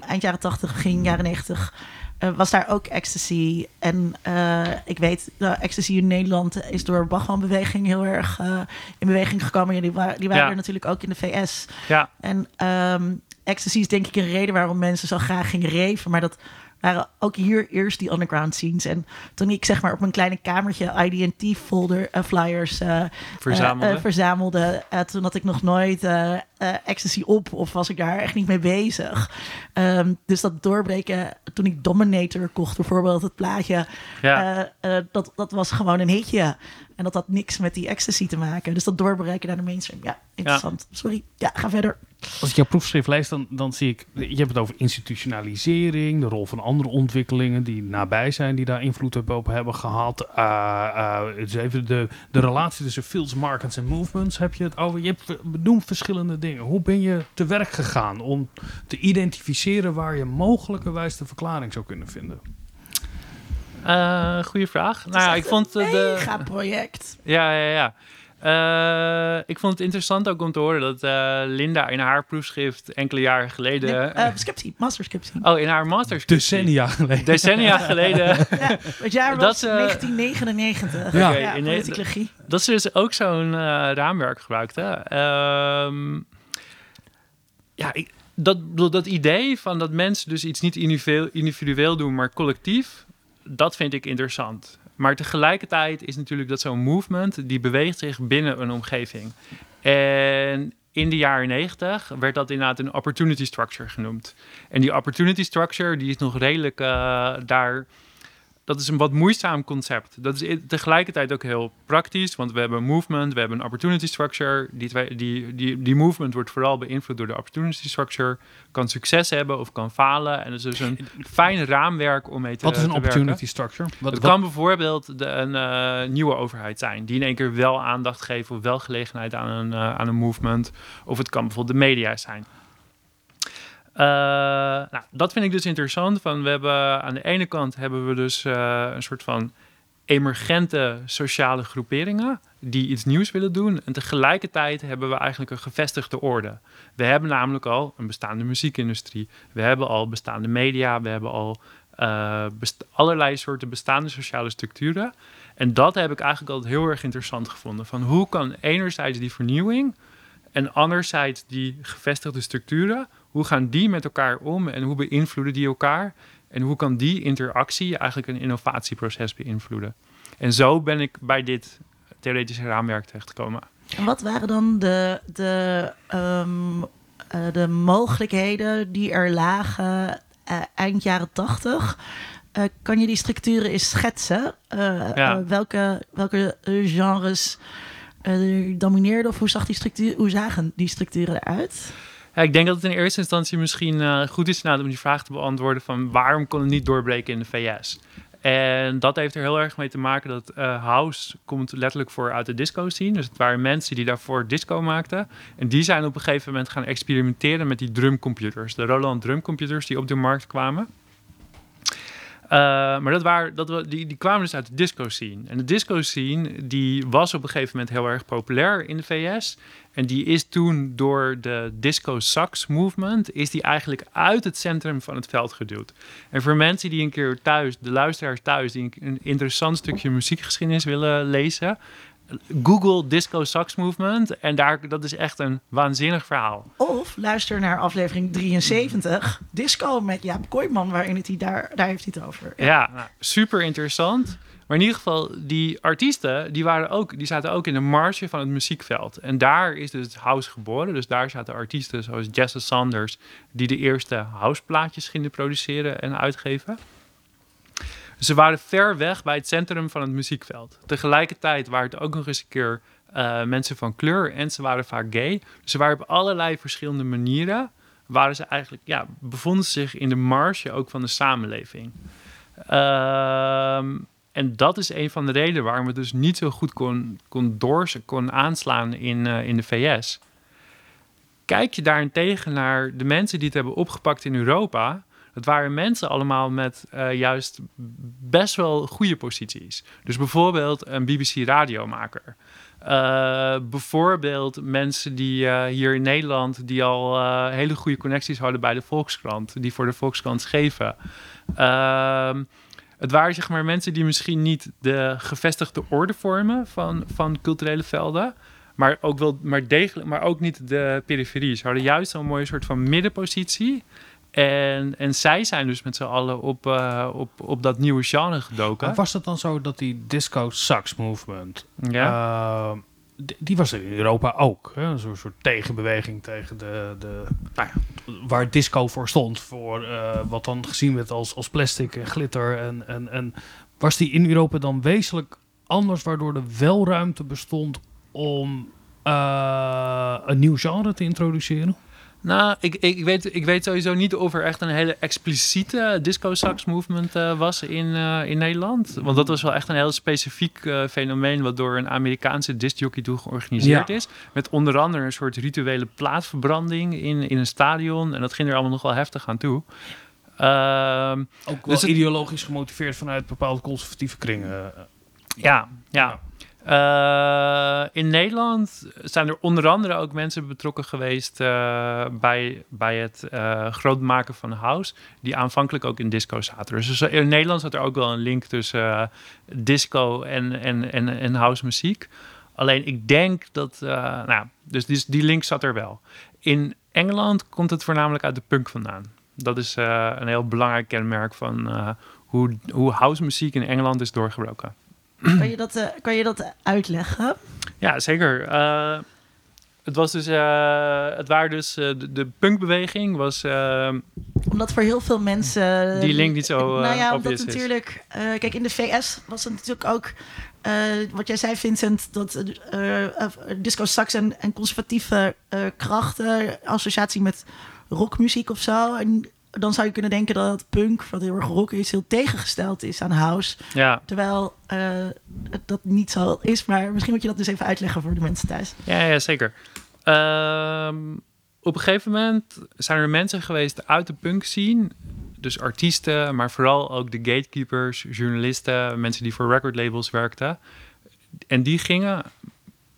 eind jaren 80, begin jaren 90. Eh, was daar ook ecstasy. En eh, ik weet, uh, ecstasy in Nederland is door Bachman-beweging heel erg eh, in beweging gekomen. Ja, die, wa die waren Ja. er natuurlijk ook in de VS. Ja, En ehm, ecstasy is denk ik een reden waarom mensen zo graag gingen reven. Maar dat waren ook hier eerst die underground scenes. En toen ik zeg maar op mijn kleine kamertje ID&T folder eh, flyers eh, verzamelde. eh, verzamelde. toen had ik nog nooit ecstasy op of was ik daar echt niet mee bezig. Ehm, dus dat doorbreken, toen ik Dominator kocht bijvoorbeeld, het plaatje, ja. dat, dat was gewoon een hitje. En dat had niks met die ecstasy te maken. Dus dat doorbreken naar de mainstream, ja, interessant. Sorry, ja, ga verder. Als ik jouw proefschrift lees, dan, dan zie ik... Je hebt het over institutionalisering, de rol van andere ontwikkelingen die nabij zijn, die daar invloed op hebben gehad. Eh, eh, dus even de, de relatie tussen fields, markets en movements heb je het over. Je hebt benoemd verschillende dingen. Hoe ben je te werk gegaan om te identificeren waar je mogelijkerwijs de verklaring zou kunnen vinden? Eh, goeie vraag. Nou ja, ik vond de... Mega project. Ja, ja, ja. Eh, ik vond het interessant ook om te horen dat eh, Linda in haar proefschrift enkele jaren geleden... Nee, eh, scriptie, master scriptie. oh, in haar masters. Decennia geleden. Decennia geleden. Ja, het jaar was Dat, eh, 1999. Ja. politicologie. dat ze dus ook zo'n eh, raamwerk gebruikte. Ehm, ja, ik, dat, dat idee van dat mensen dus iets niet individueel, individueel doen, maar collectief, dat vind ik interessant. Maar tegelijkertijd is natuurlijk dat zo'n movement, die beweegt zich binnen een omgeving. En in de jaren 90 werd dat inderdaad een opportunity structure genoemd. En die opportunity structure, die is nog redelijk eh, daar dat is een wat moeizaam concept. Dat is i- tegelijkertijd ook heel praktisch, want we hebben een movement, we hebben een opportunity structure. Die, twee, die, die, die movement wordt vooral beïnvloed door de opportunity structure. Kan succes hebben of kan falen. En het is dus een fijn raamwerk om mee te Wat is een opportunity werken. structure? Wat, Het wat- kan bijvoorbeeld de, een eh, nieuwe overheid zijn, die in één keer wel aandacht geeft of wel gelegenheid aan een, eh, aan een movement. Of het kan bijvoorbeeld de media zijn. Eh, nou, dat vind ik dus interessant. Van we hebben, aan de ene kant hebben we dus eh, een soort van emergente sociale groeperingen die iets nieuws willen doen. En tegelijkertijd hebben we eigenlijk een gevestigde orde. We hebben namelijk al een bestaande muziekindustrie. We hebben al bestaande media. We hebben al eh, allerlei soorten bestaande sociale structuren. En dat heb ik eigenlijk altijd heel erg interessant gevonden. Van hoe kan enerzijds die vernieuwing en anderzijds die gevestigde structuren, hoe gaan die met elkaar om en hoe beïnvloeden die elkaar? En hoe kan die interactie eigenlijk een innovatieproces beïnvloeden? En zo ben ik bij dit theoretische raamwerk terechtgekomen. En wat waren dan de, de, ehm, eh, de mogelijkheden die er lagen eh, eind jaren tachtig? Eh, kan je die structuren eens schetsen? Ja. welke welke genres domineerden? Of hoe, zag die structuur, hoe zagen die structuren eruit? Ik denk dat het in eerste instantie misschien eh, goed is om die vraag te beantwoorden van waarom kon het niet doorbreken in de VS? En dat heeft er heel erg mee te maken dat eh, house komt letterlijk voor uit de disco scene. Dus het waren mensen die daarvoor disco maakten. En die zijn op een gegeven moment gaan experimenteren met die drumcomputers. De Roland drumcomputers die op de markt kwamen. Eh, maar dat waren, dat, die, die kwamen dus uit de disco scene. En de disco scene die was op een gegeven moment heel erg populair in de VS. En die is toen door de disco sax movement... is die eigenlijk uit het centrum van het veld geduwd. En voor mensen die een keer thuis, de luisteraars thuis... die een interessant stukje muziekgeschiedenis willen lezen... Google Disco Sax Movement en daar, dat is echt een waanzinnig verhaal. Of luister naar aflevering 73, Disco met Jaap Kooijman, waarin het hij daar, daar heeft hij het over. Ja, nou, super interessant. Maar in ieder geval, die artiesten, die, waren ook, die zaten ook in de marge van het muziekveld. En daar is dus het house geboren. Dus daar zaten artiesten zoals Jesse Sanders, die de eerste houseplaatjes gingen produceren en uitgeven. Ze waren ver weg bij het centrum van het muziekveld. Tegelijkertijd waren het ook nog eens een keer uh, mensen van kleur en ze waren vaak gay. Dus ze waren op allerlei verschillende manieren, waren ze eigenlijk, ja, bevonden zich in de marge ook van de samenleving. Uh, en dat is een van de redenen waarom het dus niet zo goed kon, kon, door, kon aanslaan in, uh, in de VS. Kijk je daarentegen naar de mensen die het hebben opgepakt in Europa, dat waren mensen allemaal met uh, juist best wel goede posities. Dus bijvoorbeeld een BBC-radiomaker. Uh, bijvoorbeeld mensen die uh, hier in Nederland die al hele goede connecties hadden bij de Volkskrant, die voor de Volkskrant schreven. Ehm, het waren zeg maar mensen die misschien niet de gevestigde orde vormen van, van culturele velden. Maar ook, wel, maar, degelijk, maar ook niet de periferie. Ze hadden juist een mooie soort van middenpositie. En, en zij zijn dus met z'n allen op, uh, op, op dat nieuwe genre gedoken. Maar was het dan zo dat die disco sax movement... Ja. Uh, die was er in Europa ook. Zo'n soort tegenbeweging tegen de, de nou ja, waar disco voor stond. Voor uh, wat dan gezien werd als, als plastic en glitter. En, en, en was die in Europa dan wezenlijk anders, waardoor er wel ruimte bestond om uh, een nieuw genre te introduceren? Nou, ik, ik, weet, ik weet sowieso niet of er echt een hele expliciete disco sax movement uh, was in, uh, in Nederland. Want dat was wel echt een heel specifiek uh, fenomeen wat door een Amerikaanse discjockey toe georganiseerd ja. is. Met onder andere een soort rituele plaatverbranding in, in een stadion. En dat ging er allemaal nog wel heftig aan toe. Uh, Ook wel dus ideologisch gemotiveerd vanuit bepaalde conservatieve kringen. Ja, ja. Uh, in Nederland zijn er onder andere ook mensen betrokken geweest uh, bij, bij het uh, groot maken van house, die aanvankelijk ook in disco zaten. Dus in Nederland zat er ook wel een link tussen disco en, en, en, en house muziek. Alleen ik denk dat, nou, dus die, die link zat er wel. In Engeland komt het voornamelijk uit de punk vandaan. Dat is een heel belangrijk kenmerk van hoe, hoe house muziek in Engeland is doorgebroken. Kan je dat, uh, kan je dat uitleggen? Ja, zeker. Uh, het was dus, uh, het waren dus de, de, punkbeweging was. omdat voor heel veel mensen. Die link niet zo. nou ja, omdat natuurlijk. kijk, in de VS was het natuurlijk ook. wat jij zei, Vincent, dat disco sax en, en conservatieve krachten, associatie met rockmuziek of zo. En dan zou je kunnen denken dat punk, wat heel erg rock is, heel tegengesteld is aan house. Ja. Terwijl uh, dat niet zo is. Maar misschien moet je dat dus even uitleggen voor de mensen thuis. Ja, ja zeker. Um, op een gegeven moment zijn er mensen geweest uit de punk scene. Dus artiesten, maar vooral ook de gatekeepers, journalisten, mensen die voor record labels werkten. En die gingen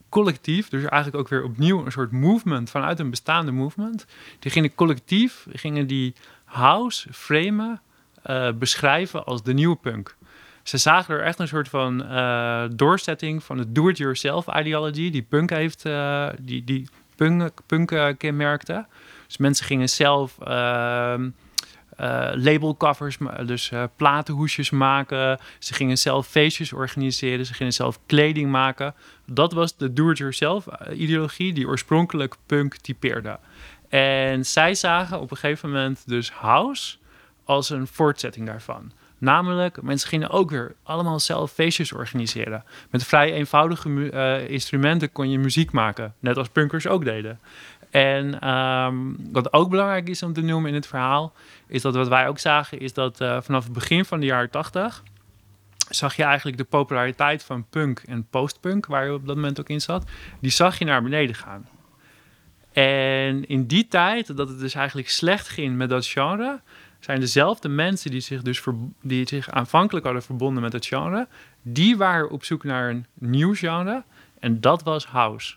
collectief, dus eigenlijk ook weer opnieuw een soort movement vanuit een bestaande movement. Die gingen collectief, gingen die house framen, uh, beschrijven als de nieuwe punk. Ze zagen er echt een soort van uh, doorzetting van het do-it-yourself ideology die punk heeft, uh, die, die punk kenmerkte. Dus mensen gingen zelf ehm, labelcovers, dus platenhoesjes maken. Ze gingen zelf feestjes organiseren. Ze gingen zelf kleding maken. Dat was de do-it-yourself ideologie die oorspronkelijk punk typeerde. En zij zagen op een gegeven moment dus house als een voortzetting daarvan. Namelijk, mensen gingen ook weer allemaal zelf feestjes organiseren. Met vrij eenvoudige uh, instrumenten kon je muziek maken. Net als punkers ook deden. En um, wat ook belangrijk is om te noemen in het verhaal... is dat wat wij ook zagen, is dat uh, vanaf het begin van de jaren 80 zag je eigenlijk de populariteit van punk en postpunk... waar je op dat moment ook in zat, die zag je naar beneden gaan. En in die tijd, dat het dus eigenlijk slecht ging met dat genre, zijn dezelfde mensen die zich dus die zich aanvankelijk hadden verbonden met het genre, die waren op zoek naar een nieuw genre en dat was house.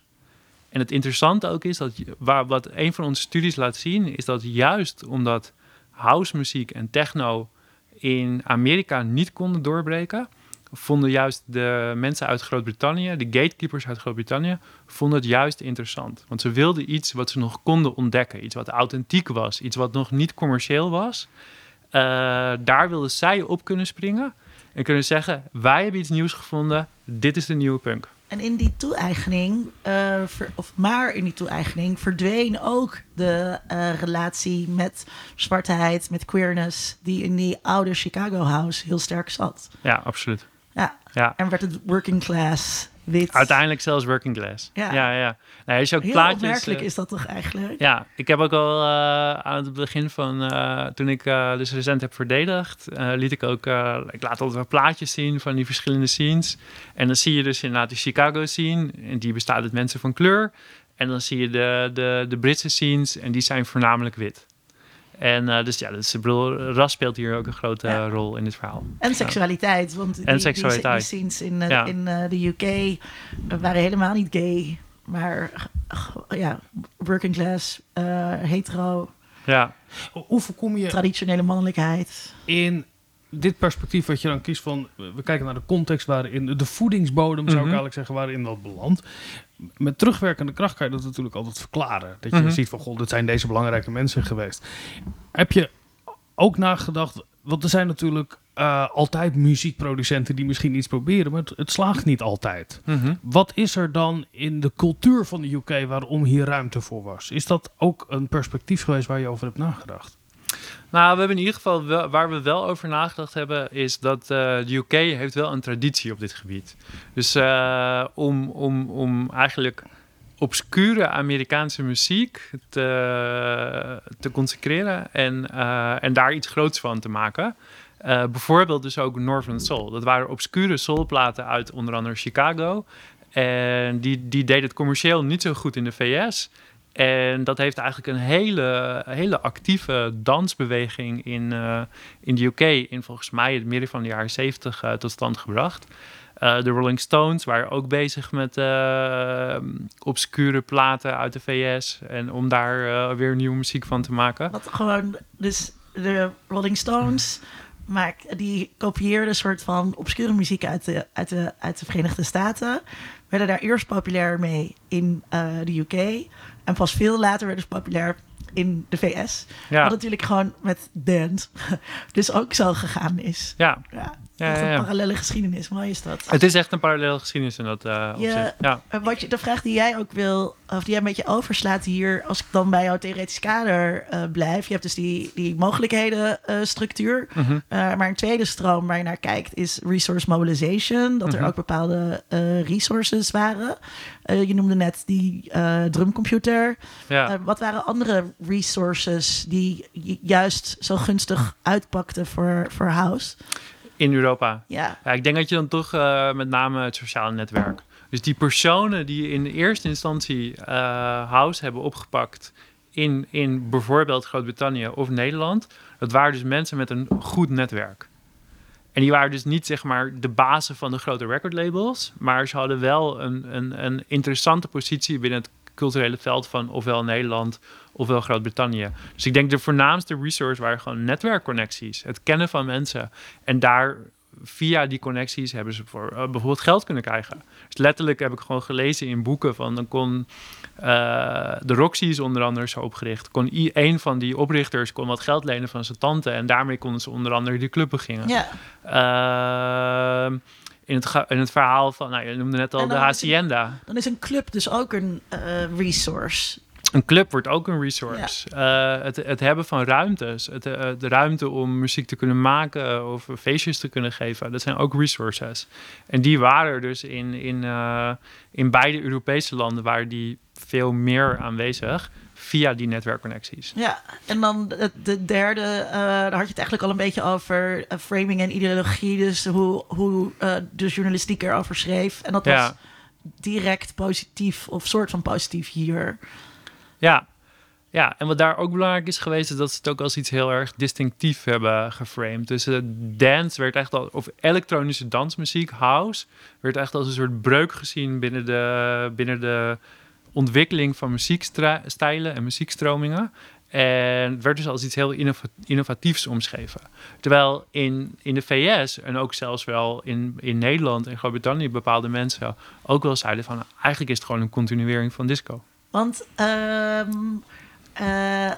En het interessante ook is dat waar, wat een van onze studies laat zien, is dat juist omdat house muziek en techno in Amerika niet konden doorbreken, vonden juist de mensen uit Groot-Brittannië, de gatekeepers uit Groot-Brittannië, vonden het juist interessant. Want ze wilden iets wat ze nog konden ontdekken. Iets wat authentiek was, iets wat nog niet commercieel was. Uh, daar wilden zij op kunnen springen en kunnen zeggen: Wij hebben iets nieuws gevonden, dit is de nieuwe punk. En in die toe-eigening, uh, of maar in die toe-eigening, verdween ook de uh, relatie met zwartheid, met queerness, die in die oude Chicago House heel sterk zat. Ja, absoluut. Ja. ja. En werd het working class wit. Uiteindelijk zelfs working class. Ja, ja. ja. Nee, je ook Heel plaatjes, opmerkelijk uh, is dat toch eigenlijk? Ja, ik heb ook al uh, aan het begin van, uh, toen ik dus recent heb verdedigd, liet ik ook, ik laat altijd wel plaatjes zien van die verschillende scenes. En dan zie je dus inderdaad de Chicago scene, en die bestaat uit mensen van kleur. En dan zie je de, de, de Britse scenes, en die zijn voornamelijk wit. En uh, dus ja, dus, bedoel, ras speelt hier ook een grote ja. rol in dit verhaal. En seksualiteit, want die, en seksualiteit. die, die scenes in, uh, ja. in uh, de UK waren helemaal niet gay, maar ja, working class, hetero. Ja. Hoe voorkom je... Traditionele mannelijkheid. In dit perspectief wat je dan kiest van... We kijken naar de context waarin... De voedingsbodem, zou ik mhm. eigenlijk zeggen, waarin dat belandt. Met terugwerkende kracht kan je dat natuurlijk altijd verklaren. Dat je mhm. ziet van, god, dit zijn deze belangrijke mensen geweest. Heb je ook nagedacht... Want er zijn natuurlijk uh, altijd muziekproducenten die misschien iets proberen, maar het, het slaagt niet altijd. Mhm. Wat is er dan in de cultuur van de UK waarom hier ruimte voor was? Is dat ook een perspectief geweest waar je over hebt nagedacht? Nou, we hebben in ieder geval waar we wel over nagedacht hebben, is dat uh, de UK heeft wel een traditie op dit gebied. Dus uh, om, om, om eigenlijk obscure Amerikaanse muziek te, te consecreren en, uh, en daar iets groots van te maken. bijvoorbeeld dus ook Northern Soul. Dat waren obscure soulplaten uit onder andere Chicago. En die, die deed het commercieel niet zo goed in de VS. En dat heeft eigenlijk een hele, hele actieve dansbeweging in, uh, in de UK in volgens mij het midden van de jaren 70 uh, tot stand gebracht. Uh, de Rolling Stones waren ook bezig met obscure platen uit de VS en om daar weer nieuwe muziek van te maken. Wat gewoon, dus de Rolling Stones maar die kopieerden een soort van obscure muziek uit de, uit, de, uit de Verenigde Staten. Werden daar eerst populair mee in de UK. En pas veel later werden ze populair in de VS. Ja. Wat natuurlijk gewoon met dance dus ook zo gegaan is. Ja. ja. Ja, een parallele geschiedenis. Mooi is dat. Het is echt een parallele geschiedenis in dat uh, ja, ja. Wat je, de vraag die jij ook wil, of die jij een beetje overslaat hier, als ik dan bij jouw theoretisch kader uh, blijf. Je hebt dus die, die mogelijkheden uh, structuur. Mm -hmm. maar een tweede stroom waar je naar kijkt is resource mobilization. Dat er mhm. ook bepaalde resources waren. je noemde net die drumcomputer. Ja. wat waren andere resources die juist zo gunstig uitpakten voor, voor House? In Europa. Ja. ja. Ik denk dat je dan toch uh, met name het sociale netwerk. Dus die personen die in eerste instantie uh, House hebben opgepakt in, in bijvoorbeeld Groot-Brittannië of Nederland, dat waren dus mensen met een goed netwerk. En die waren dus niet zeg maar de bazen van de grote recordlabels, maar ze hadden wel een, een, een interessante positie binnen het culturele veld van ofwel Nederland ofwel Groot-Brittannië. Dus ik denk de voornaamste resource waren gewoon netwerkconnecties. Het kennen van mensen. En daar via die connecties hebben ze voor uh, bijvoorbeeld geld kunnen krijgen. Dus letterlijk heb ik gewoon gelezen in boeken van dan kon uh, de Roxy onder andere zo opgericht. Kon een van die oprichters kon wat geld lenen van zijn tante en daarmee konden ze onder andere die club beginnen. Ja. Uh, in het, in het verhaal van, nou, je noemde net al de Hacienda. dan is een club dus ook een uh, resource. Een club wordt ook een resource. Uh, het, het, hebben van ruimtes, het, uh, de ruimte om muziek te kunnen maken of feestjes te kunnen geven, dat zijn ook resources. En die waren dus in, in, in beide Europese landen waren die veel meer aanwezig via die netwerkconnecties. Ja, en dan de derde, uh, daar had je het eigenlijk al een beetje over uh, framing en ideologie, dus hoe, hoe uh, de journalistiek erover schreef. En dat was direct positief of soort van positief hier. Ja. Ja, en wat daar ook belangrijk is geweest, is dat ze het ook als iets heel erg distinctief hebben geframed. Dus dance werd echt al, of elektronische dansmuziek, house, werd echt als een soort breuk gezien binnen de, binnen de ontwikkeling van muziekstijlen en muziekstromingen. En werd dus als iets heel innova- innovatiefs omschreven. Terwijl in, in de VS en ook zelfs wel in, in Nederland en Groot-Brittannië bepaalde mensen ook wel zeiden van eigenlijk is het gewoon een continuering van disco. Want ehm, eh,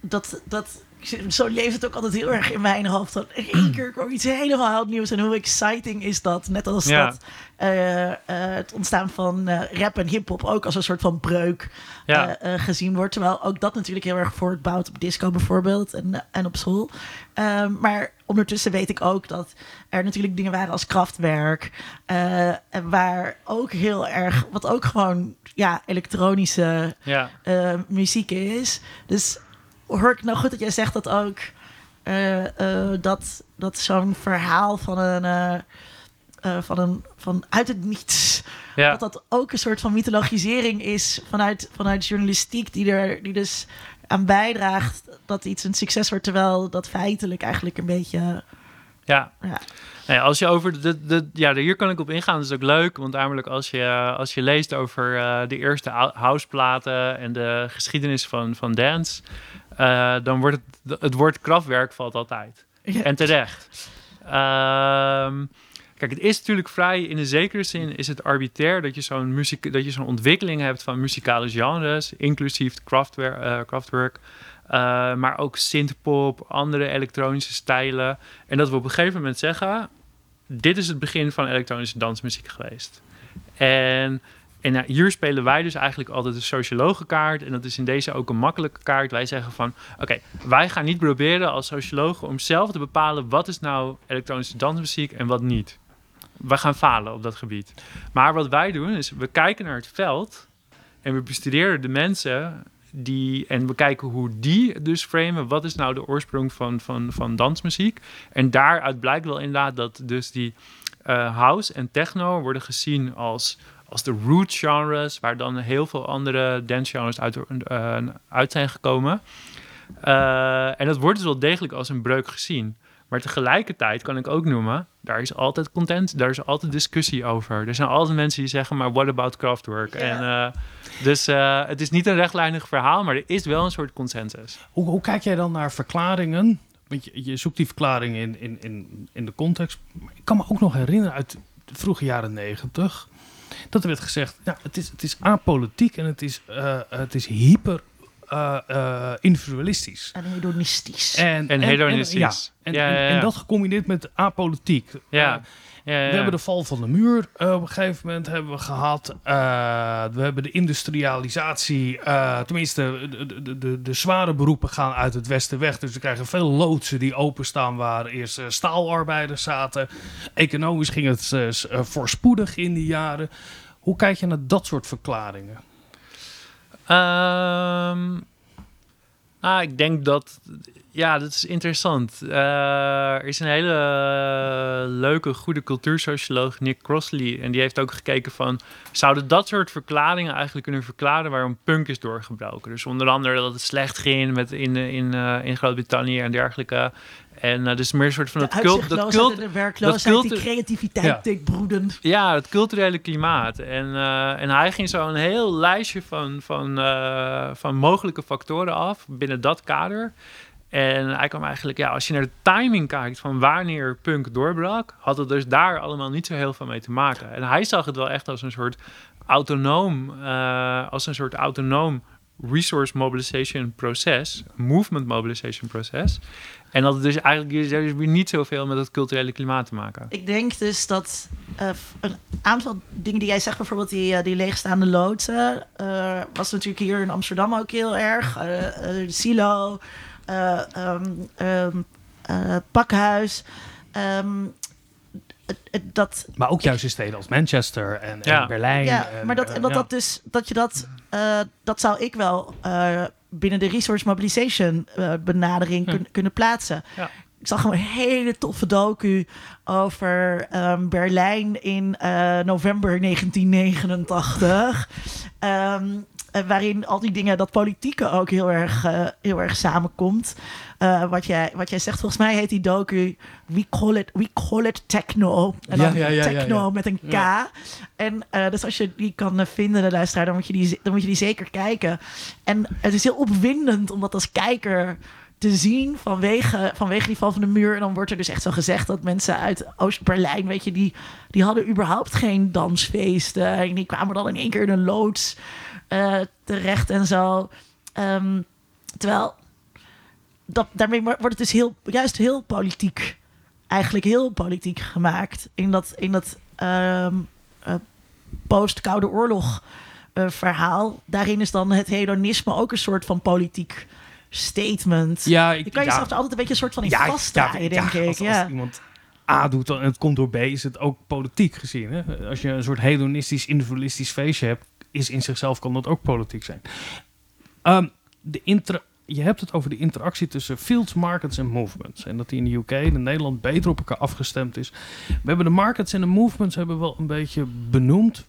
dat, dat, zo leeft het ook altijd heel erg in mijn hoofd. Dat in één keer kwam iets helemaal nieuws. En hoe exciting is dat? Net als Ja. dat eh, eh, het ontstaan van eh, rap en hip-hop ook als een soort van breuk Ja. gezien wordt. Terwijl ook dat natuurlijk heel erg voortbouwt op disco bijvoorbeeld en, en op school. Ehm, maar ondertussen weet ik ook dat er natuurlijk dingen waren als krachtwerk. waar ook heel erg, wat ook gewoon ja, elektronische Ja. muziek is. Dus hoor ik nou goed dat jij zegt dat ook eh, eh, dat, dat zo'n verhaal van een, eh, van een van uit het niets Ja. dat dat ook een soort van mythologisering is vanuit, vanuit journalistiek, die er die dus aan bijdraagt dat iets een succes wordt, terwijl dat feitelijk eigenlijk een beetje. Ja. Ja. Nee, als je over de, de, ja, hier kan ik op ingaan. Dat is ook leuk, want namelijk als je, als je leest over eh, de eerste hou- houseplaten en de geschiedenis van, van dance, eh, dan wordt het, het woord krachtwerk valt altijd. Ja. En terecht. Ehm, kijk, het is natuurlijk vrij, in een zekere zin is het arbitrair dat je zo'n muziek, dat je zo'n ontwikkeling hebt van muzikale genres, inclusief kraftwerk, eh, kraftwerk, maar ook synthpop, andere elektronische stijlen. En dat we op een gegeven moment zeggen, dit is het begin van elektronische dansmuziek geweest. En, en hier spelen wij dus eigenlijk altijd een sociologenkaart. En dat is in deze ook een makkelijke kaart. Wij zeggen van, oké, wij gaan niet proberen als sociologen om zelf te bepalen wat is nou elektronische dansmuziek en wat niet. We gaan falen op dat gebied. Maar wat wij doen is, we kijken naar het veld en we bestuderen de mensen die, en we kijken hoe die dus framen. Wat is nou de oorsprong van, van, van dansmuziek? En daaruit blijkt wel inderdaad dat dus die eh, house en techno worden gezien als, als de root genres, waar dan heel veel andere dance genres uit, eh, uit zijn gekomen. Eh, en dat wordt dus wel degelijk als een breuk gezien. Maar tegelijkertijd kan ik ook noemen, daar is altijd content, daar is altijd discussie over. Er zijn altijd mensen die zeggen, maar what about Kraftwerk? Ja. En, eh, dus eh, het is niet een rechtlijnig verhaal, maar er is wel een soort consensus. Hoe, hoe kijk jij dan naar verklaringen? Want je, je zoekt die verklaringen in, in, in, in de context. Maar ik kan me ook nog herinneren uit de vroege jaren negentig... dat er werd gezegd, ja, het, is, het is apolitiek en het is, eh, het is hyper eh, eh, individualistisch. En hedonistisch. En, En hedonistisch. ja, en, Ja, ja, en- ja. en dat gecombineerd met apolitiek. Ja. Eh, Ja, ja, ja. we hebben de val van de muur eh, op een gegeven moment hebben we gehad. Eh, we hebben de industrialisatie. eh, tenminste, de, de, de, de zware beroepen gaan uit het westen weg. Dus we krijgen veel loodsen die openstaan waar eerst staalarbeiders zaten. Economisch ging het voorspoedig in die jaren. Hoe kijk je naar dat soort verklaringen? Ehm, ah, ik denk dat... Ja, dat is interessant. Eh, er is een hele leuke, goede cultuursocioloog, Nick Crossley. En die heeft ook gekeken van... Zouden dat soort verklaringen eigenlijk kunnen verklaren... waarom punk is doorgebroken? Dus onder andere dat het slecht ging met in, in, eh, in Groot-Brittannië en dergelijke. En eh, dus meer een soort van de dat cult... Dat cult en de werkloosheid, dat die creativiteit Ja. deed broeden. ja, het culturele klimaat. En, eh, en hij ging zo een heel lijstje van, van, eh, van mogelijke factoren af binnen dat kader. En hij kwam eigenlijk, ja, als je naar de timing kijkt van wanneer punk doorbrak, had het dus daar allemaal niet zo heel veel mee te maken. En hij zag het wel echt als een soort autonoom, als een soort autonoom resource mobilization proces, movement mobilization proces. En dat het dus eigenlijk is weer niet zoveel met het culturele klimaat te maken. Ik denk dus dat eh, een aantal dingen die jij zegt, bijvoorbeeld die, eh, die leegstaande loodsen, eh, was natuurlijk hier in Amsterdam ook heel erg. De silo, eh, ehm, ehm, eh, pakhuis. Ehm, dat, Maar ook juist in steden als Manchester en, Ja. en Berlijn. ja, en, maar dat, en dat, ja. dat dus, dat je dat, eh, dat zou ik wel eh, binnen de resource mobilization eh, benadering kun- kunnen plaatsen. Ja. Ik zag gewoon een hele toffe docu over ehm, Berlijn in eh, november 1989. Ehm, eh, waarin al die dingen, dat politieke ook heel erg, heel erg samenkomt. Eh, wat, jij, wat jij zegt, volgens mij heet die docu We Call It, we call it Techno. En dan Ja, ja, ja, ja, Techno ja. met een K. Ja. En eh, dus als je die kan eh, vinden, de luisteraar, dan moet, je die, dan moet je die zeker kijken. En het is heel opwindend om dat als kijker te zien vanwege, vanwege die val van de muur. En dan wordt er dus echt zo gezegd dat mensen uit Oost-Berlijn, weet je, die, die hadden überhaupt geen dansfeesten. En die kwamen dan in één keer in een loods eh, terecht en zo. Ehm, terwijl dat, daarmee wordt het dus heel, juist heel politiek. Eigenlijk heel politiek gemaakt. In dat, in dat ehm, eh, post-Koude Oorlog eh, verhaal. Daarin is dan het hedonisme ook een soort van politiek statement. Ja, Je kan jezelf er altijd een beetje een soort van in vastdraaien, denk ik. Als, ja. als iemand A doet en het komt door B, is het ook politiek gezien. Hè? Als je een soort hedonistisch, individualistisch feestje hebt, is in zichzelf kan dat ook politiek zijn. Ehm, de inter je hebt het over de interactie tussen fields, markets en movements. En dat die in de UK en in Nederland beter op elkaar afgestemd is. We hebben de markets en de movements hebben we wel een beetje benoemd.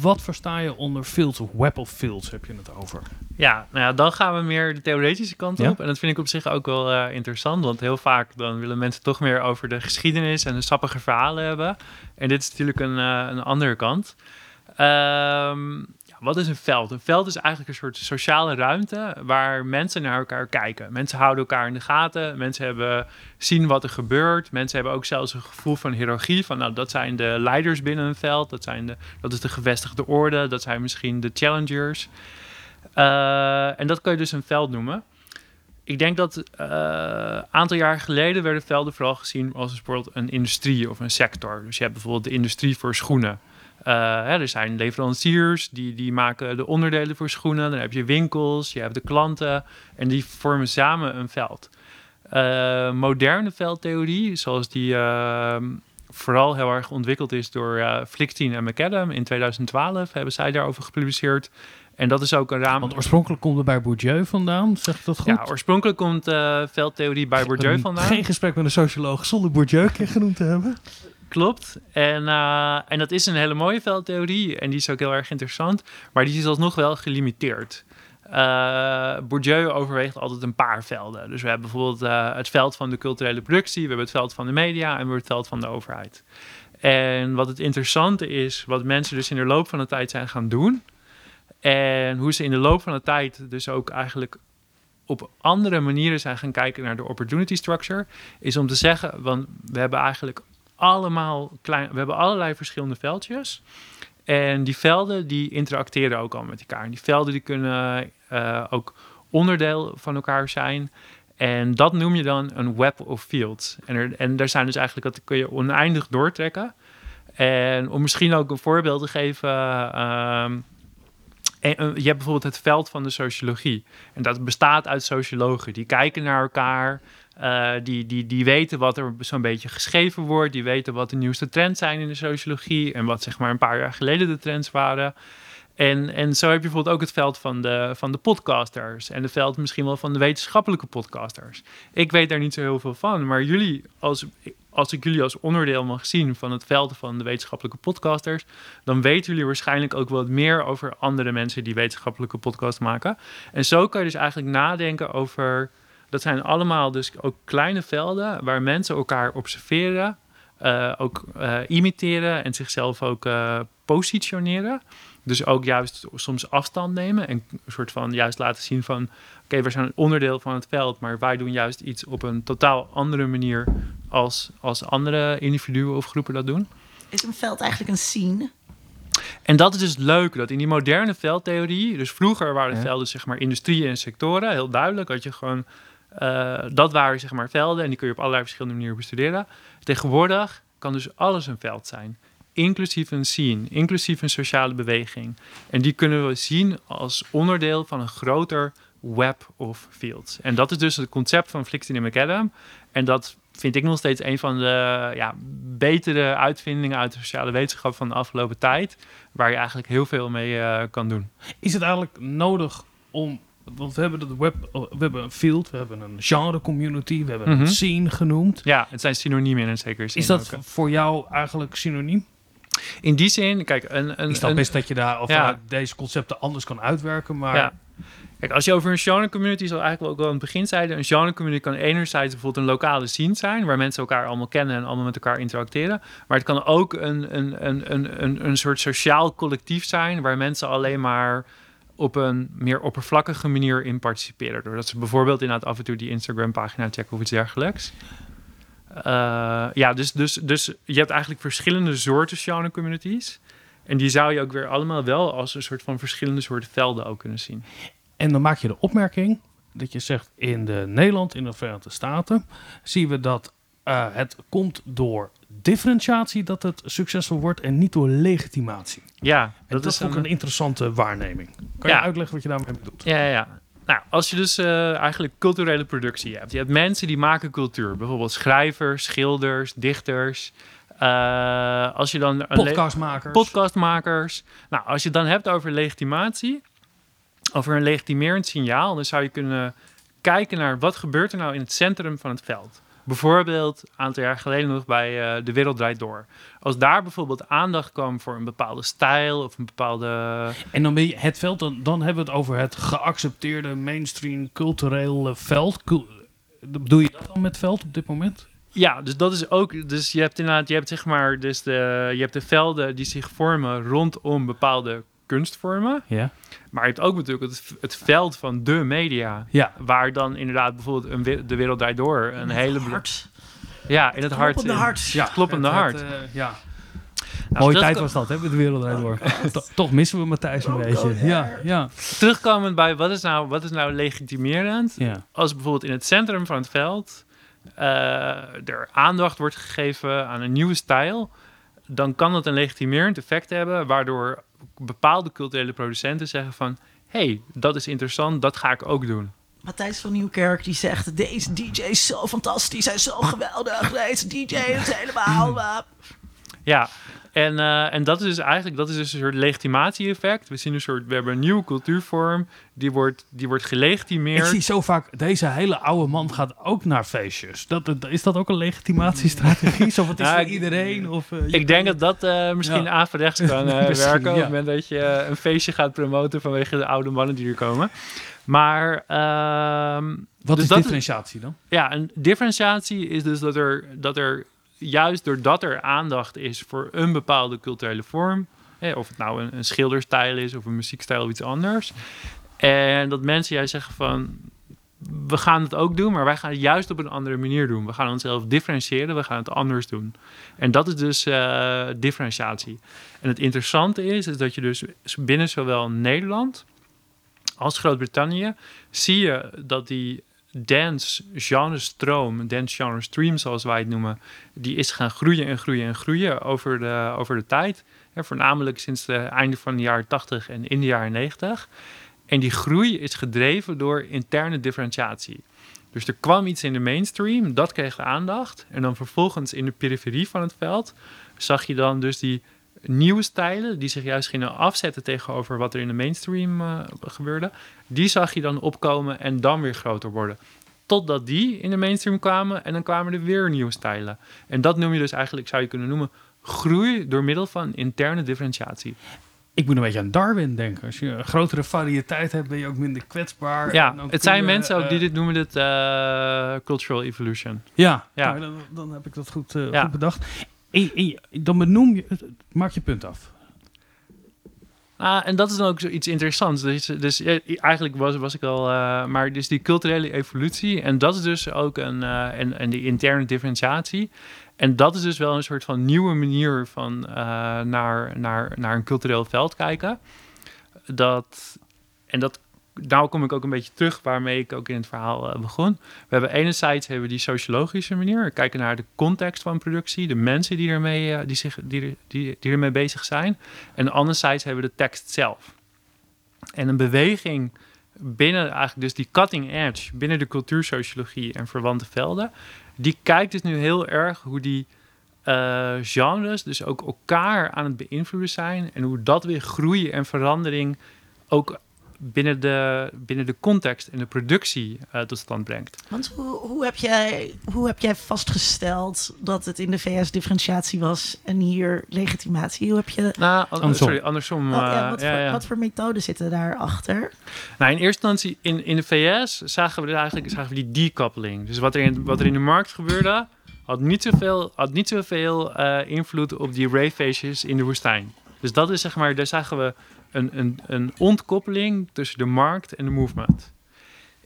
Wat versta je onder fields of web of fields heb je het over? Ja, nou ja, dan gaan we meer de theoretische kant Ja. op. En dat vind ik op zich ook wel eh, interessant. Want heel vaak dan willen mensen toch meer over de geschiedenis en de sappige verhalen hebben. En dit is natuurlijk een, eh, een andere kant. Ehm, wat is een veld? Een veld is eigenlijk een soort sociale ruimte waar mensen naar elkaar kijken. Mensen houden elkaar in de gaten. Mensen hebben zien wat er gebeurt. Mensen hebben ook zelfs een gevoel van hiërarchie. Van nou, dat zijn de leiders binnen een veld. Dat, zijn de, dat is de gevestigde orde. Dat zijn misschien de challengers. Eh, en dat kun je dus een veld noemen. Ik denk dat een aantal jaar geleden werden velden vooral gezien als bijvoorbeeld een industrie of een sector. Dus je hebt bijvoorbeeld de industrie voor schoenen. Eh, hè, er zijn leveranciers die, die maken de onderdelen voor schoenen. Dan heb je winkels, je hebt de klanten en die vormen samen een veld. Eh, moderne veldtheorie, zoals die ehm, vooral heel erg ontwikkeld is door uh, en McAdam in 2012, hebben zij daarover gepubliceerd. En dat is ook een raam. Want oorspronkelijk komt het bij Bourdieu vandaan, zeg ik dat goed? Ja, oorspronkelijk komt uh, veldtheorie bij Bourdieu vandaan. Geen gesprek met een socioloog zonder Bourdieu genoemd te hebben. Klopt. En, eh, en dat is een hele mooie veldtheorie. En die is ook heel erg interessant. Maar die is alsnog wel gelimiteerd. Eh Bourdieu overweegt altijd een paar velden. Dus we hebben bijvoorbeeld eh, het veld van de culturele productie. We hebben het veld van de media. En we hebben het veld van de overheid. En wat het interessante is, wat mensen dus in de loop van de tijd zijn gaan doen. En hoe ze in de loop van de tijd dus ook eigenlijk op andere manieren zijn gaan kijken naar de opportunity structure. Is om te zeggen, want we hebben eigenlijk allemaal klein, we hebben allerlei verschillende veldjes. En die velden die interacteren ook al met elkaar. En die velden die kunnen eh, ook onderdeel van elkaar zijn. En dat noem je dan een web of fields. En, er, en daar zijn dus eigenlijk, dat kun je oneindig doortrekken. En om misschien ook een voorbeeld te geven. ehm, eh, je hebt bijvoorbeeld het veld van de sociologie. En dat bestaat uit sociologen. Die kijken naar elkaar. Eh, die, die, die weten wat er zo'n beetje geschreven wordt. Die weten wat de nieuwste trends zijn in de sociologie. En wat zeg maar een paar jaar geleden de trends waren. En, en zo heb je bijvoorbeeld ook het veld van de, van de podcasters. En het veld misschien wel van de wetenschappelijke podcasters. Ik weet daar niet zo heel veel van. Maar jullie, als, als ik jullie als onderdeel mag zien van het veld van de wetenschappelijke podcasters. dan weten jullie waarschijnlijk ook wat meer over andere mensen die wetenschappelijke podcasts maken. En zo kan je dus eigenlijk nadenken over. Dat zijn allemaal dus ook kleine velden waar mensen elkaar observeren, eh, ook eh, imiteren en zichzelf ook eh, positioneren. Dus ook juist soms afstand nemen en een soort van juist laten zien van... oké, we zijn een onderdeel van het veld, maar wij doen juist iets op een totaal andere manier als, als andere individuen of groepen dat doen. Is een veld eigenlijk een scene? En dat is dus leuk, dat in die moderne veldtheorie, dus vroeger waren Ja. velden zeg maar industrieën en sectoren, heel duidelijk, dat je gewoon, eh, dat waren zeg maar velden en die kun je op allerlei verschillende manieren bestuderen. Tegenwoordig kan dus alles een veld zijn, inclusief een scene, inclusief een sociale beweging. En die kunnen we zien als onderdeel van een groter web of fields. En dat is dus het concept van Flixton en McAdam. En dat vind ik nog steeds een van de ja, betere uitvindingen uit de sociale wetenschap van de afgelopen tijd. Waar je eigenlijk heel veel mee eh, kan doen. Is het eigenlijk nodig om... Want we hebben, het web, we hebben een field, we hebben een genre community, we hebben Mhm. een scene genoemd. Ja, het zijn synoniemen in een zekere zin. Is dat ook, voor jou eigenlijk synoniem? In die zin, kijk, een, een, Ik snap best dat je daar of Ja. deze concepten anders kan uitwerken, maar Ja. Kijk, als je over een genre community, zoals eigenlijk ook wel aan het begin zeiden, een genre community kan enerzijds bijvoorbeeld een lokale scene zijn, waar mensen elkaar allemaal kennen en allemaal met elkaar interacteren. Maar het kan ook een, een, een, een, een, een soort sociaal collectief zijn, waar mensen alleen maar op een meer oppervlakkige manier in participeren. Doordat ze bijvoorbeeld inderdaad af en toe die Instagram-pagina checken of iets dergelijks. Eh, ja, dus, dus, dus je hebt eigenlijk verschillende soorten genre communities. En die zou je ook weer allemaal wel als een soort van verschillende soorten velden ook kunnen zien. En dan maak je de opmerking dat je zegt in de Nederland, in de Verenigde Staten, zien we dat eh, het komt door differentiatie dat het succesvol wordt en niet door legitimatie. Ja, En dat, dat, is ik een, een interessante waarneming. Kan Ja. je uitleggen wat je daarmee bedoelt? Ja, ja, ja. Nou, als je dus eh, eigenlijk culturele productie hebt. Je hebt mensen die maken cultuur. Bijvoorbeeld schrijvers, schilders, dichters. Eh, als je dan Podcastmakers. podcastmakers. Nou, als je het dan hebt over legitimatie, over een legitimerend signaal, dan zou je kunnen kijken naar wat gebeurt er nou in het centrum van het veld. Bijvoorbeeld een aantal jaar geleden nog bij eh, De Wereld Draait Door. Als daar bijvoorbeeld aandacht kwam voor een bepaalde stijl of een bepaalde En dan ben je het veld, dan, dan hebben we het over het geaccepteerde mainstream culturele veld. Bedoel je dat dan met veld op dit moment? Ja, dus dat is ook. Dus je hebt inderdaad, je hebt zeg maar, dus de, je hebt de velden die zich vormen rondom bepaalde kunstvormen. Ja. Maar je hebt ook natuurlijk het, het veld van de media. Ja. Waar dan inderdaad bijvoorbeeld een, de wereld draait door. Een hele. hart. Ja, in het hart. Kloppende hart. Ja, kloppende het- hart. het, eh, ja. Nou, Mooie tijd was dat, hè, met de wereld draait door. To- Toch missen we Matthijs een beetje. Ja, ja, Terugkomend bij wat is nou, wat is nou legitimerend? ja. Als bijvoorbeeld in het centrum van het veld eh, er aandacht wordt gegeven aan een nieuwe stijl, dan kan dat een legitimerend effect hebben, waardoor bepaalde culturele producenten zeggen van, hey, dat is interessant, dat ga ik ook doen. Matthijs van Nieuwkerk die zegt: Deze DJ is zo fantastisch, hij is zo geweldig. Deze DJ is helemaal. Ja, en, eh, en dat is dus eigenlijk dat is dus een soort legitimatie-effect. We zien een soort, we hebben een nieuwe cultuurvorm, die wordt, die wordt Ik gelegitimeerd. zie zo vaak, deze hele oude man gaat ook naar feestjes. Dat, is dat ook een legitimatiestrategie? Of het is Nou, voor ik- iedereen? Of, eh, Ik denk dat dat eh, misschien Ja. averechts kan werken op ja. het moment dat je een feestje gaat promoten vanwege de oude mannen die er komen. Maar ehm, Wat dus is dat differentiatie dan? ja, een differentiatie is dus dat er, dat er juist doordat er aandacht is voor een bepaalde culturele vorm, of het nou een, een schilderstijl is of een muziekstijl of iets anders, en dat mensen juist zeggen van we gaan het ook doen, maar wij gaan het juist op een andere manier doen. We gaan onszelf differentiëren, we gaan het anders doen. En dat is dus eh, differentiatie. En het interessante is, is dat je dus binnen zowel Nederland als Groot-Brittannië zie je dat die dance genre stroom, dance genre stream zoals wij het noemen, die is gaan groeien en groeien en groeien over de, over de tijd. Hè, voornamelijk sinds het einde van de jaren 80 en in de jaren 90. En die groei is gedreven door interne differentiatie. Dus er kwam iets in de mainstream, dat kreeg de aandacht. En dan vervolgens in de periferie van het veld zag je dan dus die nieuwe stijlen, die zich juist gingen afzetten tegenover wat er in de mainstream eh, gebeurde. Die zag je dan opkomen en dan weer groter worden. Totdat die in de mainstream kwamen en dan kwamen er weer nieuwe stijlen. En dat noem je dus eigenlijk, zou je kunnen noemen, groei door middel van interne differentiatie. Ik moet een beetje aan Darwin denken. Als je een grotere variëteit hebt, ben je ook minder kwetsbaar. Ja, En het zijn mensen ook die eh, dit noemen dit eh, cultural evolution. Ja, Ja. nou, dan, dan heb ik dat goed, Ja. goed bedacht. Dan benoem je, maak je punt af. Ah, en dat is dan ook zoiets interessants. Dus, dus eigenlijk was, was ik al... eh, maar dus die culturele evolutie... en dat is dus ook een... eh, en, en die interne differentiatie... en dat is dus wel een soort van nieuwe manier van eh, naar, naar, naar een cultureel veld kijken. Dat... En dat... Nou kom ik ook een beetje terug waarmee ik ook in het verhaal eh, begon. We hebben enerzijds hebben we die sociologische manier. We kijken naar de context van productie, de mensen die ermee, eh, die zich, die, die, die ermee bezig zijn. En anderzijds hebben we de tekst zelf. En een beweging binnen eigenlijk dus die cutting edge, binnen de cultuursociologie en verwante velden, die kijkt dus nu heel erg hoe die eh, genres dus ook elkaar aan het beïnvloeden zijn en hoe dat weer groei en verandering ook binnen, de, binnen de context en de productie uh, tot stand brengt. Want hoe, hoe, heb jij, hoe heb jij vastgesteld dat het in de VS differentiatie was en hier legitimatie? Hoe heb je... Nou, andersom. sorry, andersom. Oh, ja, wat, ja, voor, wat, voor, methoden zitten daarachter? Nou, in eerste instantie in, in de VS zagen we eigenlijk zagen we die decoupling. Dus wat er in, wat er in de markt gebeurde, had niet zoveel, had niet zoveel uh, invloed op die rayfeestjes in de woestijn. Dus dat is zeg maar, daar zagen we een, een, een ontkoppeling tussen de markt en de movement.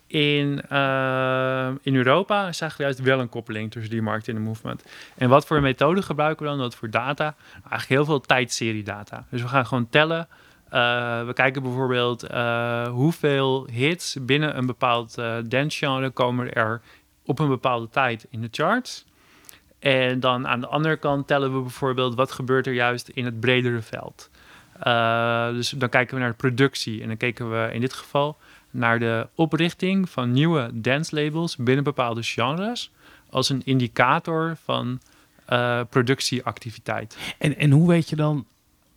In, uh, in Europa zagen we juist wel een koppeling tussen die markt en de movement. En wat voor methode gebruiken we dan? Wat voor data? Eigenlijk heel veel tijdserie data. Dus we gaan gewoon tellen. Uh, we kijken bijvoorbeeld uh, hoeveel hits binnen een bepaald dance genre komen er op een bepaalde tijd in de charts. En dan aan de andere kant tellen we bijvoorbeeld wat gebeurt er juist in het bredere veld. Uh, dus dan kijken we naar de productie en dan kijken we in dit geval naar de oprichting van nieuwe dance labels binnen bepaalde genres als een indicator van uh, productieactiviteit. En, en hoe weet je dan,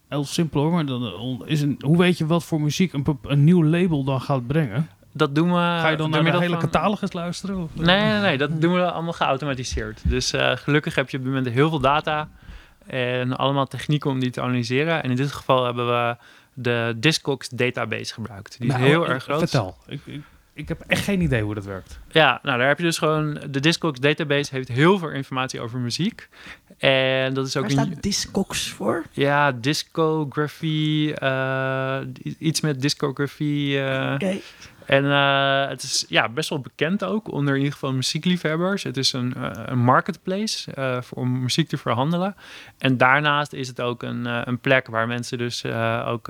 heel simpel hoor, maar dan is een, hoe weet je wat voor muziek een, een nieuw label dan gaat brengen? dat doen we. Ga je dan naar de hele catalogus luisteren? Of? Nee, nee, nee, dat doen we allemaal geautomatiseerd. Dus uh, gelukkig heb je op dit moment heel veel data en allemaal technieken om die te analyseren. En in dit geval hebben we de Discogs database gebruikt. Die is nou, heel erg groot. Vertel. Ik, ik, ik, heb echt geen idee hoe dat werkt. Ja, nou daar heb je dus gewoon... De Discogs database heeft heel veel informatie over muziek. En dat is ook... Waar staat Discogs voor? Ja, discography. Uh, iets met discography. Uh, Oké. En uh, het is ja, best wel bekend ook onder in ieder geval muziekliefhebbers. Het is een, uh, een marketplace uh, voor, om muziek te verhandelen. En daarnaast is het ook een, een plek waar mensen dus ook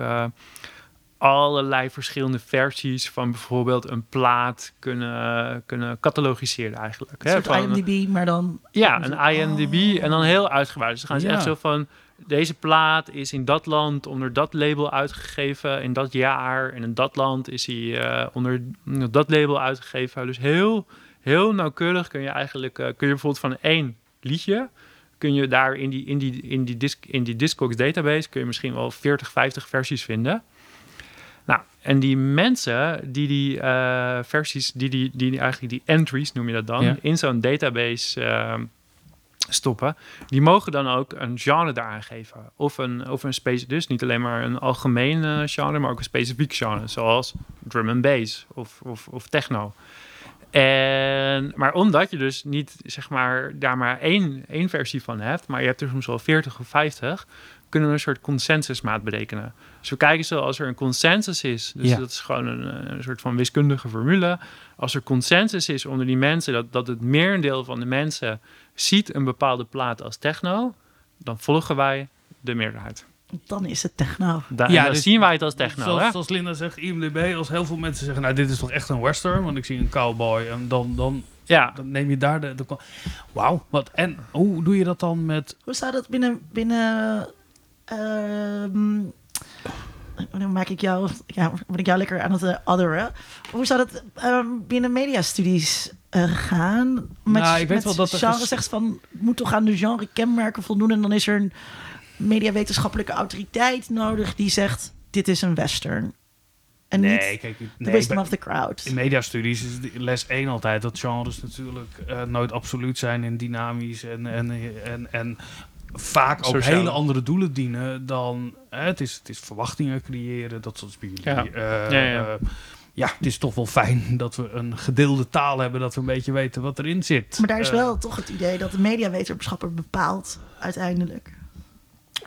allerlei verschillende versies van bijvoorbeeld een plaat kunnen, kunnen catalogiseren eigenlijk. Een soort IMDb, maar dan... Ja, een IMDb en dan heel uitgebreid. Dus dan gaan ze echt zo van deze plaat is in dat land onder dat label uitgegeven in dat jaar. En in dat land is hij uh, onder dat label uitgegeven. Dus heel, heel nauwkeurig kun je eigenlijk, uh, kun je bijvoorbeeld van één liedje, kun je daar in die, in die, in die, disc, in die Discogs database, kun je misschien wel 40, 50 versies vinden. Nou, en die mensen die die uh, versies, die, die, die eigenlijk die entries noem je dat dan, ja. in zo'n database stoppen, die mogen dan ook een genre daaraan geven. Of een, of een dus niet alleen maar een algemeen genre, maar ook een specifiek genre, zoals drum and bass of, of, of techno. En, maar omdat je dus niet zeg maar, daar maar één, één versie van hebt, maar je hebt er soms wel 40 of 50, kunnen we een soort consensusmaat berekenen. Dus we kijken zo als er een consensus is, dus dat is gewoon een, een, soort van wiskundige formule. Als er consensus is onder die mensen, dat, dat het merendeel van de mensen ziet een bepaalde plaat als techno, dan volgen wij de meerderheid. Dan is het techno. Da ja, dan dus zien wij het als techno. Zoals, hè? zoals Linda zegt, IMDb, als heel veel mensen zeggen, nou dit is toch echt een western, want ik zie een cowboy en dan, dan, ja. dan neem je daar de... de Wauw, wat en hoe doe je dat dan met... Hoe staat dat binnen... binnen dan maak ik jou, ja, word ik jou lekker aan het uh, otheren. Hoe zou dat um, binnen mediastudies uh, gaan? Met, nou, ik weet wel dat genre zegt van, moet toch aan de genre kenmerken voldoen en dan is er een mediawetenschappelijke autoriteit nodig die zegt, dit is een western. En nee, niet kijk, nee, the wisdom of the crowd. In mediastudies is les 1 altijd dat genres natuurlijk uh, nooit absoluut zijn en dynamisch en, en, en, en vaak ook hele andere doelen dienen dan... Hè, het, is, het is verwachtingen creëren, dat soort bij Ja. Uh, ja, ja. Uh, ja, het is toch wel fijn dat we een gedeelde taal hebben, dat we een beetje weten wat erin zit. Maar daar is wel toch het idee dat de mediawetenschapper bepaalt uiteindelijk.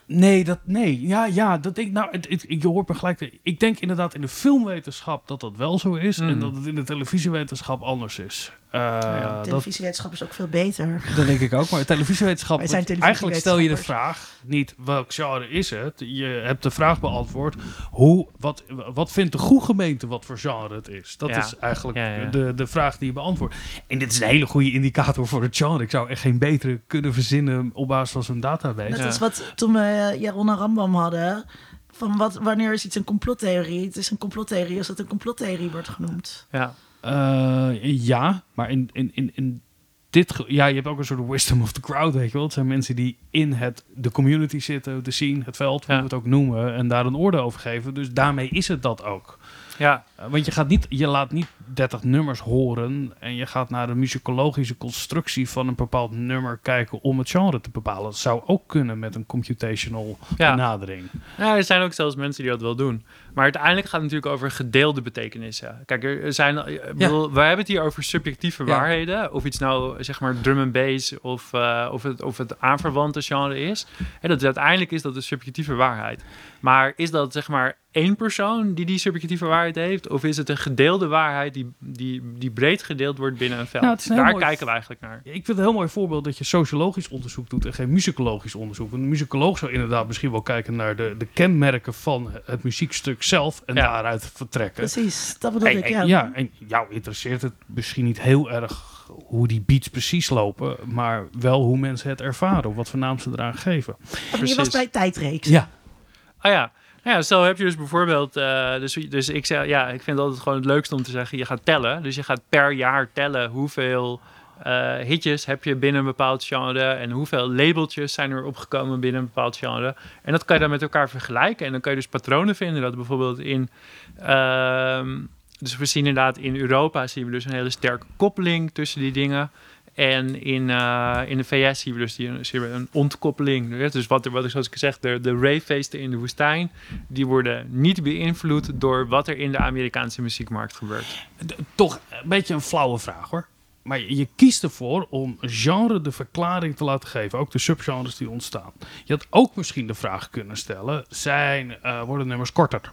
Nee, dat, nee. Ja, ja, dat denk nou, het, het, je hoort me gelijk. Ik denk inderdaad in de filmwetenschap dat dat wel zo is. En mm. dat het in de televisiewetenschap anders is. Uh, ja, televisiewetenschap is ook veel beter. Dat denk ik ook. Maar televisiewetenschap, eigenlijk stel je de vraag niet welk genre is het. Je hebt de vraag beantwoord. Hoe, wat, wat vindt de goede gemeente wat voor genre het is? Dat is eigenlijk De, de vraag die je beantwoordt. En dit is een hele goede indicator voor het genre. Ik zou echt geen betere kunnen verzinnen op basis van zo'n database. Dat is wat toen we Jaron en Rambam hadden van wat, wanneer is iets een complottheorie? Het is een complottheorie als het een complottheorie wordt genoemd. Ja. Uh, ja, maar in, in, in, in dit... Ja, je hebt ook een soort wisdom of the crowd, weet je wel. Het zijn mensen die in het, de community zitten, de scene, het veld, hoe we het ook noemen, en daar een orde over geven. Dus daarmee is het dat ook. Ja, Uh, want je, gaat niet, je laat niet 30 nummers horen en je gaat naar de muzikologische constructie van een bepaald nummer kijken om het genre te bepalen. Dat zou ook kunnen met een computational ja. benadering. Ja, er zijn ook zelfs mensen die dat wel doen. Maar uiteindelijk gaat het natuurlijk over gedeelde betekenissen. Kijk, er zijn, ik bedoel, we hebben het hier over subjectieve Ja. waarheden. Of iets nou, zeg maar, drum and bass of, eh, of, het, of het aanverwante genre is. En dat uiteindelijk is dat een subjectieve waarheid. Maar is dat, zeg maar, één persoon die die subjectieve waarheid heeft? Of is het een gedeelde waarheid die, die, die breed gedeeld wordt binnen een veld? Nou, een Daar mooi- kijken we eigenlijk naar. Ik vind het een heel mooi voorbeeld dat je sociologisch onderzoek doet en geen muzikologisch onderzoek. Want een muzikoloog zou inderdaad misschien wel kijken naar de, de kenmerken van het muziekstuk zelf en Ja. daaruit vertrekken. Precies, dat bedoel En, ik. en- Ja. ja, en jou interesseert het misschien niet heel erg hoe die beats precies lopen, maar wel hoe mensen het ervaren, of wat voor naam ze eraan geven. En je precies. was bij tijdreeks. Ja, Ah ja. Nou ja, stel heb je dus bijvoorbeeld, eh, dus, dus ik zeg, ja, ik vind altijd gewoon het leukste om te zeggen, je gaat tellen. Dus je gaat per jaar tellen hoeveel eh, hitjes heb je binnen een bepaald genre en hoeveel labeltjes zijn er opgekomen binnen een bepaald genre. En dat kan je dan met elkaar vergelijken en dan kan je dus patronen vinden dat bijvoorbeeld in, ehm, dus we zien inderdaad in Europa zien we dus een hele sterke koppeling tussen die dingen. En in, eh, in de VS zien we dus een ontkoppeling. Dus wat, wat ik zoals ik zeg, de, de ravefeesten in de woestijn, die worden niet beïnvloed door wat er in de Amerikaanse muziekmarkt gebeurt. toch een beetje een flauwe vraag hoor. Maar je, kiest ervoor om genre de verklaring te laten geven, ook de subgenres die ontstaan. Je had ook misschien de vraag kunnen stellen: zijn, eh, worden nummers korter?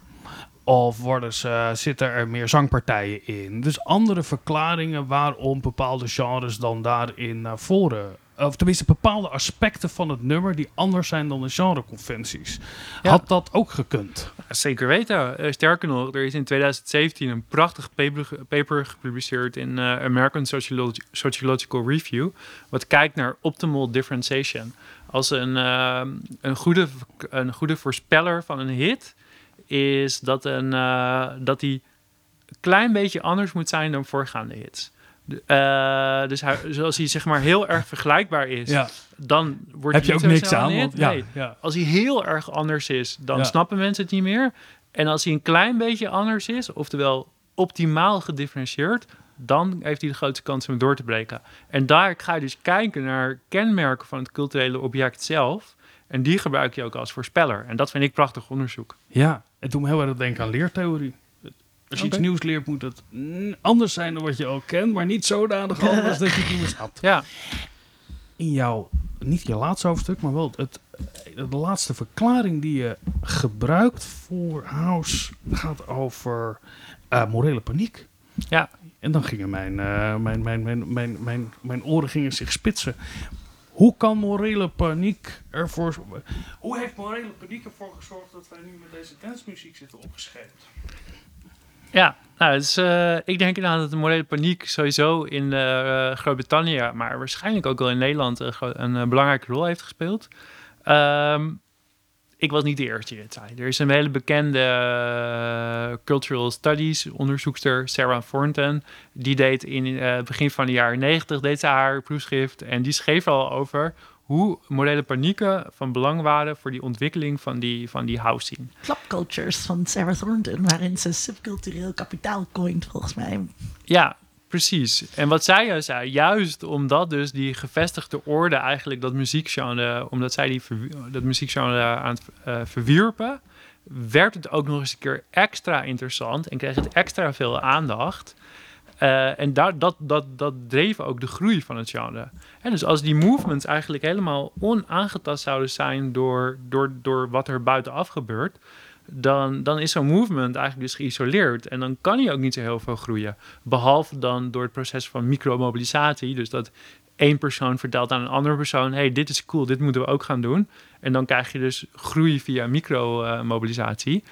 Of worden ze, zitten er meer zangpartijen in? Dus andere verklaringen waarom bepaalde genres dan daarin naar voren. Of tenminste bepaalde aspecten van het nummer die anders zijn dan de genreconventies. Ja. Had dat ook gekund? Zeker weten. Eh, sterker nog, er is in 2017 een prachtig paper, ge- paper gepubliceerd in eh, American Sociologi- Sociological Review, wat kijkt naar optimal differentiation. Als een, eh, een, goede, een goede voorspeller van een hit is dat, een, eh, dat die een klein beetje anders moet zijn dan voorgaande hits. Eh, dus hij, zoals hij zeg maar heel erg vergelijkbaar is, dan wordt Heb je hij ook niks aan? Want, ja, Nee. ja. Als hij heel erg anders is, dan Ja. snappen mensen het niet meer. En als hij een klein beetje anders is, oftewel optimaal gedifferentieerd, dan heeft hij de grootste kans om door te breken. En daar ga je dus kijken naar kenmerken van het culturele object zelf. En die gebruik je ook als voorspeller. En dat vind ik prachtig onderzoek. Ja, het doet me heel erg denken aan leertheorie. Als je iets nieuws leert, moet het anders zijn dan wat je al kent, maar niet zodanig anders dat je het niet meer snapt. Ja, In jouw, niet je laatste hoofdstuk, maar wel het, de laatste verklaring die je gebruikt voor House gaat over eh, morele paniek. ja. En dan gingen mijn, eh, mijn, mijn, mijn, mijn, mijn, mijn oren gingen zich spitsen. Hoe kan morele paniek ervoor... Hoe heeft morele paniek ervoor gezorgd dat wij nu met deze dancemuziek zitten opgescheept? Ja, nou, eh, ik denk inderdaad dat de morele paniek sowieso in eh, Groot-Brittannië, maar waarschijnlijk ook wel in Nederland, een, een, eh, belangrijke rol heeft gespeeld. Ehm, ik was niet de eerste die dit zei. Er is een hele bekende eh, cultural studies onderzoekster, Sarah Thornton. Die deed in eh, het begin van de jaren negentig deed ze haar proefschrift. En die schreef al over hoe morele panieken van belang waren voor die ontwikkeling van die, van die house scene. Clubcultures van Sarah Thornton, waarin ze subcultureel kapitaal coint, volgens mij. Ja, precies. En wat zij juist zei, juist omdat dus die gevestigde orde eigenlijk dat muziekgenre, omdat zij die dat muziekgenre aan het eh, verwierpen, werd het ook nog eens een keer extra interessant en kreeg het extra veel aandacht. Eh, en daar, dat, dat, dat dreef ook de groei van het genre. En dus als die movements eigenlijk helemaal onaangetast zouden zijn door, door, door wat er buitenaf gebeurt, dan, dan is zo'n movement eigenlijk dus geïsoleerd. En dan kan hij ook niet zo heel veel groeien. Behalve dan door het proces van micromobilisatie. Dus dat één persoon vertelt aan een andere persoon: hey, dit is cool, dit moeten we ook gaan doen. En dan krijg je dus groei via micromobilisatie.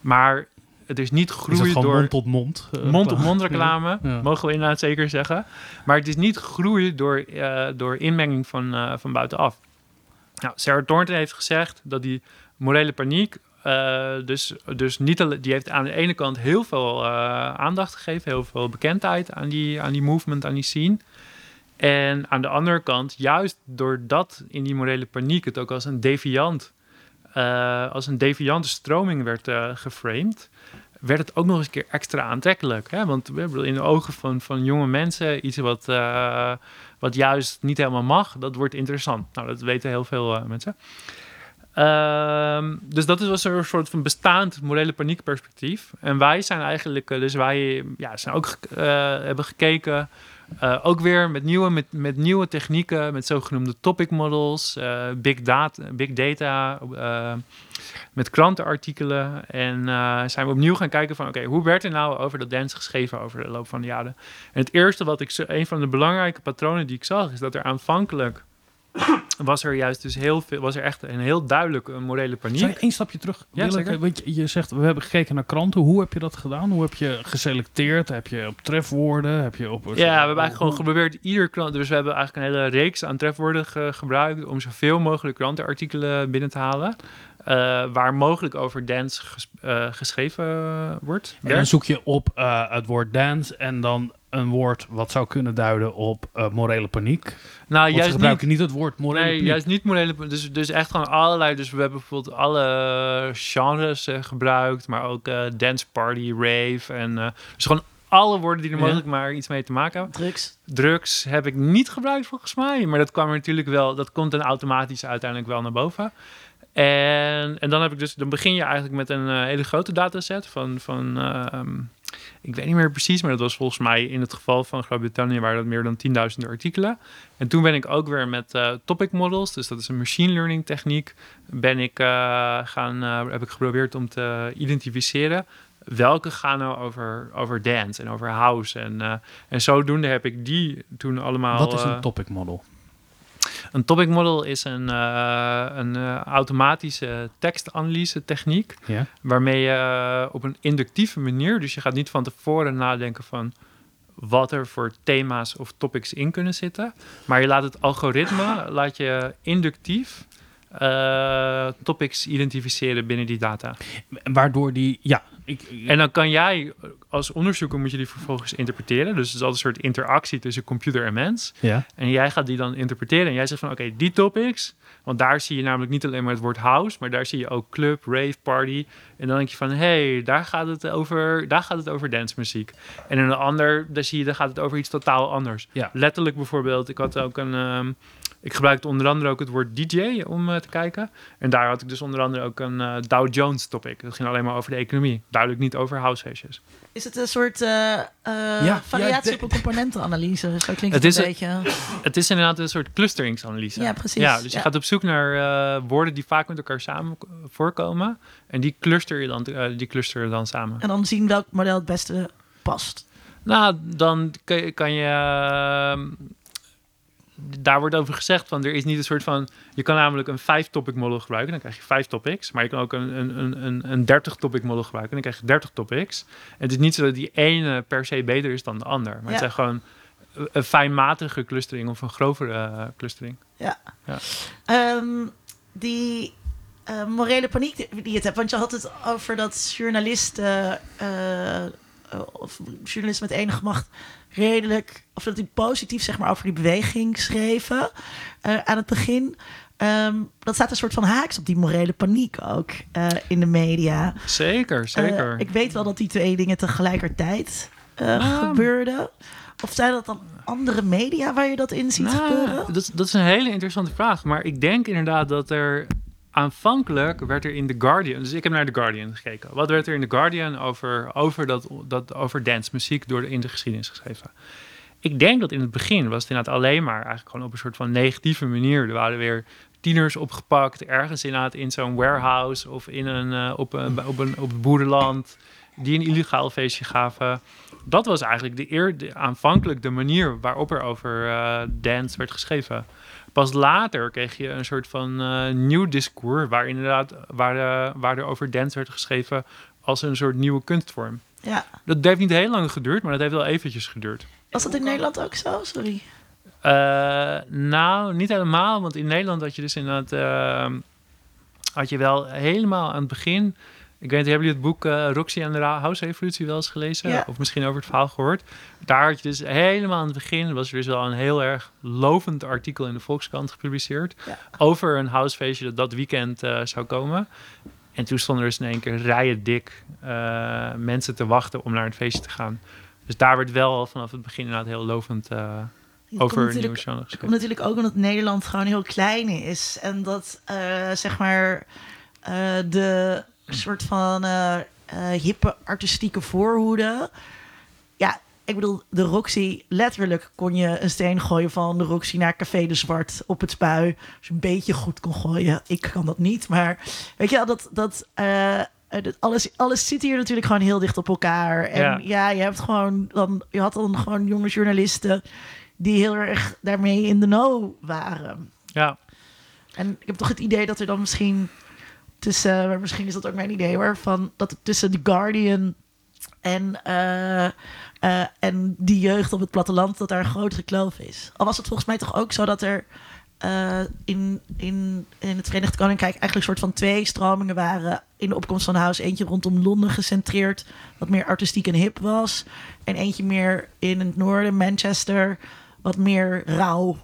maar het is niet Is groei gewoon door mond tot mond? eh, mond-op-mond Ja. reclame, Ja. mogen we inderdaad zeker zeggen. Maar het is niet groei door, eh, door inmenging van, eh, van buitenaf. Nou, Sarah Thornton heeft gezegd dat die morele paniek, eh, dus, dus niet alle, die heeft aan de ene kant heel veel eh, aandacht gegeven, heel veel bekendheid aan die, aan die movement, aan die scene. En aan de andere kant, juist doordat in die morele paniek het ook als een deviant, eh, als een deviante stroming werd geframed, werd het ook nog eens een keer extra aantrekkelijk. Hè? Want in de ogen van, van jonge mensen iets wat, wat juist niet helemaal mag, dat wordt interessant. Nou, dat weten heel veel mensen. Uh, dus dat was een soort van bestaand morele paniekperspectief. En wij zijn eigenlijk, dus wij ja, zijn ook hebben gekeken uh, ook weer met nieuwe, met, met nieuwe technieken, met zogenoemde topic models, big, data, big data, met krantenartikelen. En zijn we opnieuw gaan kijken van, oké, hoe werd er nou over dat dance geschreven over de loop van de jaren? En het eerste wat ik, een van de belangrijke patronen die ik zag, is dat er aanvankelijk was er juist dus heel veel, was er echt een heel duidelijke morele paniek. Zou je één stapje terug ja, willen? Want je, je zegt, we hebben gekeken naar kranten. Hoe heb je dat gedaan? Hoe heb je geselecteerd? Heb je op trefwoorden? Heb je op... Ja, we hebben eigenlijk gewoon geprobeerd ieder krant... Dus we hebben eigenlijk een hele reeks aan trefwoorden ge gebruikt... om zoveel mogelijk krantenartikelen binnen te halen. Uh, waar mogelijk over dance ges uh, geschreven wordt. En dan zoek je op uh, het woord dance en dan een woord wat zou kunnen duiden op uh, morele paniek. Nou, juist gebruik niet. niet het woord morele nee, paniek. juist niet morele paniek. Dus, dus echt gewoon allerlei. Dus we hebben bijvoorbeeld alle genres uh, gebruikt, maar ook uh, dance party, rave en dus gewoon alle woorden die er mogelijk ja. maar iets mee te maken hebben. Drugs. Drugs heb ik niet gebruikt volgens mij, maar dat kwam er natuurlijk wel. Dat komt dan automatisch uiteindelijk wel naar boven. En, en dan heb ik dus, dan begin je eigenlijk met een uh, hele grote dataset van, van uh, ik weet niet meer precies, maar dat was volgens mij in het geval van Groot-Brittannië waren dat meer dan 10.000 artikelen. En toen ben ik ook weer met uh, topic models, dus dat is een machine learning techniek, ben ik gaan, heb ik geprobeerd om te identificeren welke gaan nou over, over dance en over house. En, en zodoende heb ik die toen allemaal. Wat is een topic model? Een topic model is een, uh, een uh, automatische tekstanalyse techniek. Ja. Waarmee je uh, op een inductieve manier, dus je gaat niet van tevoren nadenken van wat er voor thema's of topics in kunnen zitten. Maar je laat het algoritme, laat je inductief uh, topics identificeren binnen die data. Waardoor die, ja. Ik, ik, en dan kan jij als onderzoeker moet je die vervolgens interpreteren. Dus het is altijd een soort interactie tussen computer en mens. Ja. En jij gaat die dan interpreteren. En jij zegt van oké, okay, die topics. Want daar zie je namelijk niet alleen maar het woord house, maar daar zie je ook club, rave, party. En dan denk je van hé, hey, daar gaat het over, daar gaat het over dancemuziek. En in een ander, daar zie je, daar gaat het over iets totaal anders. Ja. Letterlijk bijvoorbeeld, ik had ook een. Um, ik gebruikte onder andere ook het woord DJ om uh, te kijken. En daar had ik dus onder andere ook een uh, Dow Jones topic. Dat ging alleen maar over de economie. Duidelijk niet over housefeestjes. Is het een soort uh, ja, variatie ja, op een componentenanalyse? Zo klinkt het, het een is beetje. Het is inderdaad een soort clusteringsanalyse. Ja, precies. Ja, dus je gaat op zoek naar woorden die vaak met elkaar samen voorkomen. En die cluster je dan, die cluster je dan samen. En dan zien welk model het beste past. Nou, dan kan je, kan je ehm, daar wordt over gezegd van er is niet een soort van. Je kan namelijk een vijf topic model gebruiken, dan krijg je vijf topics. Maar je kan ook een, een, een, een 30 topic model gebruiken, dan krijg je 30 topics. En het is niet zo dat die ene per se beter is dan de ander. Maar ja. het zijn gewoon een fijnmatige clustering of een grovere uh, clustering. Ja. ja. Um, die uh, morele paniek die je het hebt, want je had het over dat journalisten. Uh, of journalisten met enige macht redelijk, of dat die positief zeg maar over die beweging schreven uh, aan het begin. Um, dat staat een soort van haaks op die morele paniek ook uh, in de media. Zeker, zeker. Uh, ik weet wel dat die twee dingen tegelijkertijd Nou, gebeurden. Of zijn dat dan andere media waar je dat in ziet nou, gebeuren? Dat, dat is een hele interessante vraag. Maar ik denk inderdaad dat er aanvankelijk werd er in The Guardian, dus ik heb naar The Guardian gekeken. Wat werd er in The Guardian over, over, dat, dat, over dance, muziek door de, in de geschiedenis geschreven? Ik denk dat in het begin was het inderdaad alleen maar eigenlijk gewoon op een soort van negatieve manier. Er waren weer tieners opgepakt, ergens inderdaad in zo'n warehouse of in een, uh, op, een, op, een, op het boerenland, die een illegaal feestje gaven. Dat was eigenlijk de eer, de, aanvankelijk de manier waarop er over uh, dance werd geschreven. Pas later kreeg je een soort van uh, nieuw discours, waar inderdaad waar, uh, waar er over dance werd geschreven als een soort nieuwe kunstvorm. Ja. Dat heeft niet heel lang geduurd, maar dat heeft wel eventjes geduurd. Was dat in Nederland ook zo? Sorry. Uh, nou, niet helemaal, want in Nederland had je dus inderdaad had je wel helemaal aan het begin. Ik weet niet, hebben jullie het boek uh, Roxy en de House-evolutie wel eens gelezen? Ja. Of misschien over het verhaal gehoord? Daar had je dus helemaal aan het begin... was er dus wel een heel erg lovend artikel in de Volkskrant gepubliceerd... Ja. over een housefeestje dat dat weekend uh, zou komen. En toen stonden er dus in één keer rijen dik eh, mensen te wachten om naar het feestje te gaan. Dus daar werd wel vanaf het begin inderdaad heel lovend over nieuwe genre Het komt geschreven. natuurlijk ook omdat Nederland gewoon heel klein is. En dat, eh, zeg maar, eh, de soort van eh, eh, hippe artistieke voorhoede. Ja, ik bedoel, de Roxy, letterlijk kon je een steen gooien van de Roxy naar Café de Zwart op het spui. Als je een beetje goed kon gooien. Ik kan dat niet, maar weet je wel, dat... dat dat alles, alles zit hier natuurlijk gewoon heel dicht op elkaar. En Ja. ja, je hebt gewoon dan, je had dan gewoon jonge journalisten die heel erg daarmee in de know waren. Ja, En ik heb toch het idee dat er dan misschien tussen, maar misschien is dat ook mijn idee hoor, van dat tussen The Guardian en, eh, eh, en die jeugd op het platteland, dat daar een grotere kloof is. Al was het volgens mij toch ook zo dat er eh, in, in, in het Verenigd Koninkrijk eigenlijk een soort van twee stromingen waren in de opkomst van House. Eentje rondom Londen gecentreerd, wat meer artistiek en hip was. En eentje meer in het noorden, Manchester, wat meer rauw.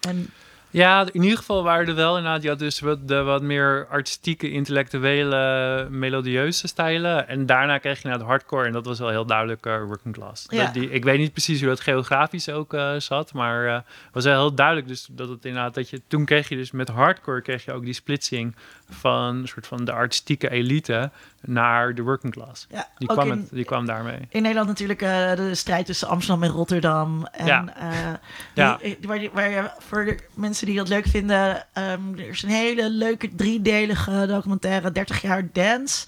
En Ja, in ieder geval waren er wel inderdaad, je had dus wat, de wat meer artistieke, intellectuele, melodieuze stijlen. En daarna kreeg je naar het hardcore en dat was wel heel duidelijk eh, working class. Ja. Dat Die, ik weet niet precies hoe dat geografisch ook eh, zat, maar eh, het was wel heel duidelijk dus dat het inderdaad, dat je, toen kreeg je dus met hardcore kreeg je ook die splitsing van een soort van de artistieke elite naar de working class. ja, Die, kwam, in, het, die kwam daarmee. In Nederland natuurlijk eh, de strijd tussen Amsterdam en Rotterdam. En Ja. eh, Ja. die- waar, je- waar voor de mensen die dat leuk vinden, ehm, er is een hele leuke driedelige documentaire 30 jaar dance.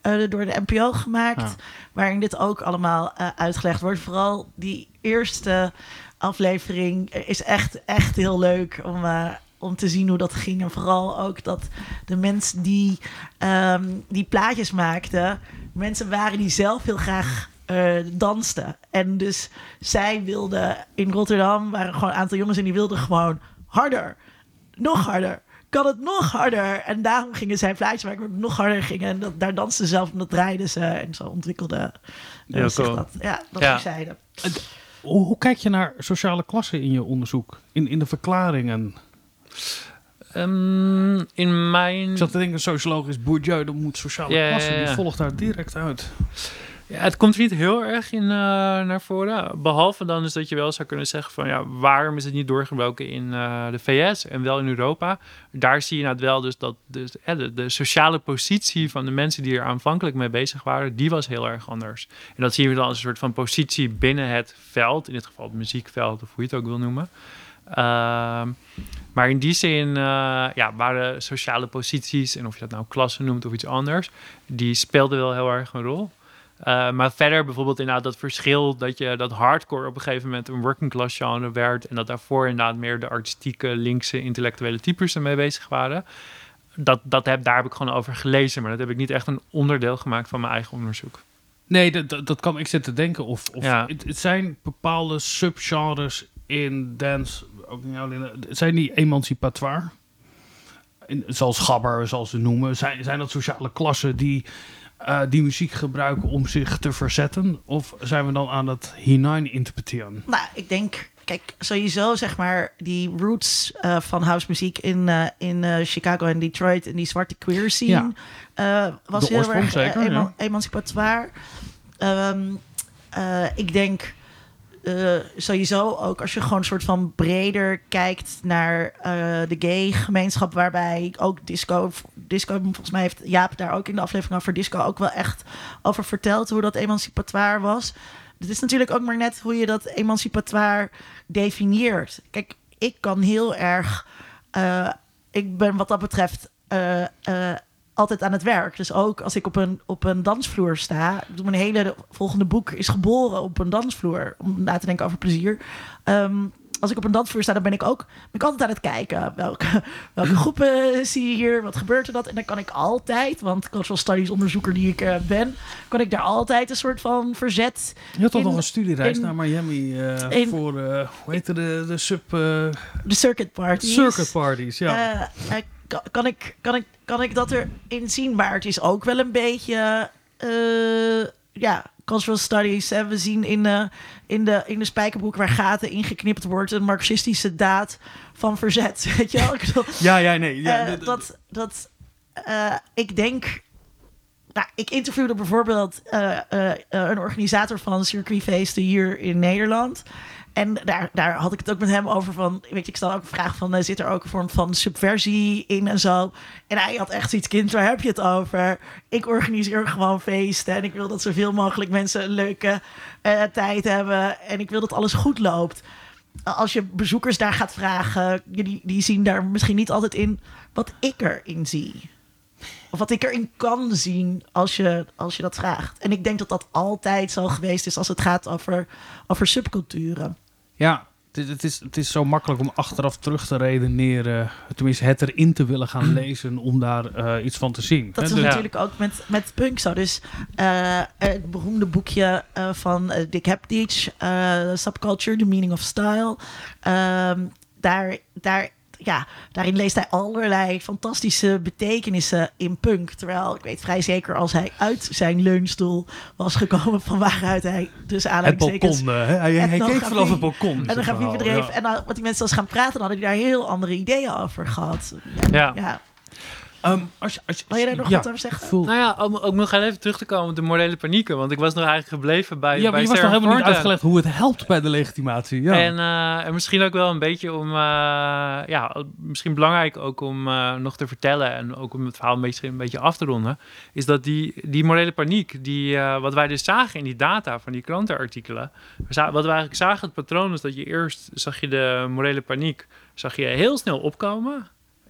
eh, door de NPO gemaakt. Ja. Waarin dit ook allemaal eh, uitgelegd wordt. Vooral die eerste aflevering is echt, echt heel leuk om, eh, om te zien hoe dat ging. En vooral ook dat de mensen die ehm, die plaatjes maakten, mensen waren die zelf heel graag eh, dansten. En dus zij wilden in Rotterdam, waren gewoon een aantal jongens en die wilden gewoon harder. Nog harder. Kan het nog harder? En daarom gingen zij plaatjes maken nog harder gingen. En dat, daar dansten ze zelf en dat draaiden ze. En zo ontwikkelde eh, cool. dat. Ja, dat Ja. is zeiden. Hoe, hoe kijk je naar sociale klassen in je onderzoek? In, in de verklaringen? Ehm, in mijn... Ik zat te denken, sociologisch Bourdieu, dat moet sociale Ja, ja, klasse. ja. Die volgt daar direct uit. Ja, het komt niet heel erg in eh, naar voren. Behalve dan is dat je wel zou kunnen zeggen van ja, waarom is het niet doorgebroken in eh, de VS en wel in Europa? Daar zie je nou wel dus dat dus, de sociale positie van de mensen die er aanvankelijk mee bezig waren, die was heel erg anders. En dat zien we dan als een soort van positie binnen het veld, in dit geval het muziekveld of hoe je het ook wil noemen. Ehm, maar in die zin eh, ja, waren sociale posities, en of je dat nou klasse noemt of iets anders, die speelden wel heel erg een rol. Uh, maar verder bijvoorbeeld inderdaad dat verschil dat je dat hardcore op een gegeven moment een working class genre werd en dat daarvoor inderdaad meer de artistieke linkse intellectuele types ermee bezig waren. Dat, dat heb, daar heb ik gewoon over gelezen, maar dat heb ik niet echt een onderdeel gemaakt van mijn eigen onderzoek. Nee, dat, dat, dat kan ik zitten denken. Of, of Ja. het, het zijn bepaalde subgenres in dance. Ook niet alleen, zijn die emancipatoire. In, zoals gabber, zoals ze noemen. Zijn, zijn dat sociale klassen die eh, die muziek gebruiken om zich te verzetten? Of zijn we dan aan het hinein interpreteren? Nou, ik denk, kijk, sowieso zeg maar die roots eh, van house muziek in, eh, in Chicago en Detroit en die zwarte queer scene was De heel erg zeker, ema- ja. emancipatoire. Ehm, eh, ik denk eh, sowieso ook als je gewoon een soort van breder kijkt naar eh, de gay gemeenschap, waarbij ook disco, disco, volgens mij heeft Jaap daar ook in de aflevering over disco ook wel echt over verteld hoe dat emancipatoire was. Het is natuurlijk ook maar net hoe je dat emancipatoire definieert. Kijk, ik kan heel erg. eh, ik ben wat dat betreft altijd aan het werk. Dus ook als ik op een, op een dansvloer sta. Mijn hele volgende boek is geboren op een dansvloer. Om na te denken over plezier. Ehm, als ik op een dansvloer sta, dan ben ik ook ben ik altijd aan het kijken. Welke, welke groepen zie je hier? Wat gebeurt er dat? En dan kan ik altijd, want cultural studies onderzoeker die ik eh, ben, kan ik daar altijd een soort van verzet Je had toch In- nog een studiereis in- naar Miami eh, in- voor, eh, hoe heet de, de sub... de circuit parties. circuit parties, ja. Eh, eh, kan, kan, ik, kan, ik, kan ik dat erin zien? Maar het is ook wel een beetje... eh, ja, cultural studies. Hè. We zien in de, in, de, in de spijkerbroek waar gaten ingeknipt wordt... een marxistische daad van verzet. Weet je wel? Ik bedoel, ja, ja, nee. Ja, eh, dat... dat eh, ik denk. Nou, ik interviewde bijvoorbeeld eh, eh, eh, een organisator van circuitfeesten hier in Nederland. En daar, daar had ik het ook met hem over van, weet je, ik stel ook een vraag van, eh, zit er ook een vorm van subversie in en zo? En hij had echt zoiets, kind, waar heb je het over? Ik organiseer gewoon feesten en ik wil dat zoveel mogelijk mensen een leuke eh, tijd hebben en ik wil dat alles goed loopt. Als je bezoekers daar gaat vragen, die, die zien daar misschien niet altijd in wat ik erin zie. Of wat ik erin kan zien als je, als je dat vraagt. En ik denk dat dat altijd zo geweest is als het gaat over, over subculturen. Ja, het is, het, is, het is zo makkelijk om achteraf terug te redeneren. Tenminste, het erin te willen gaan lezen om daar eh, iets van te zien. Dat is dus- natuurlijk ook met, met punk zo. Dus eh, het beroemde boekje eh, van Dick Heptich, eh, Subculture, The Meaning of Style. Ehm, daar, daar, ja, daarin leest hij allerlei fantastische betekenissen in punk. Terwijl ik weet vrij zeker als hij uit zijn leunstoel was gekomen van waaruit hij dus het aanhalingstekens... balkon. eh, hè? hij, hij keek vanaf het balkon. En dan bedreef. Ja. En dan, wat die mensen als gaan praten, dan hadden die daar heel andere ideeën over gehad. Ja. ja. Ehm, als je, als Wil je daar nog ja, wat over zeggen? Voel, Nou ja, om, om nog even terug te komen op de morele panieken. Want ik was nog eigenlijk gebleven bij, ja, maar bij je was nog helemaal niet uitgelegd hoe het helpt bij de legitimatie. Ja. En, eh, en misschien ook wel een beetje om, eh, ja, misschien belangrijk ook om eh, nog te vertellen en ook om het verhaal een beetje, een beetje af te ronden, is dat die, die morele paniek, die, eh, wat wij dus zagen in die data van die krantenartikelen, wat we eigenlijk zagen, het patroon is dat je eerst zag je de morele paniek, zag je heel snel opkomen.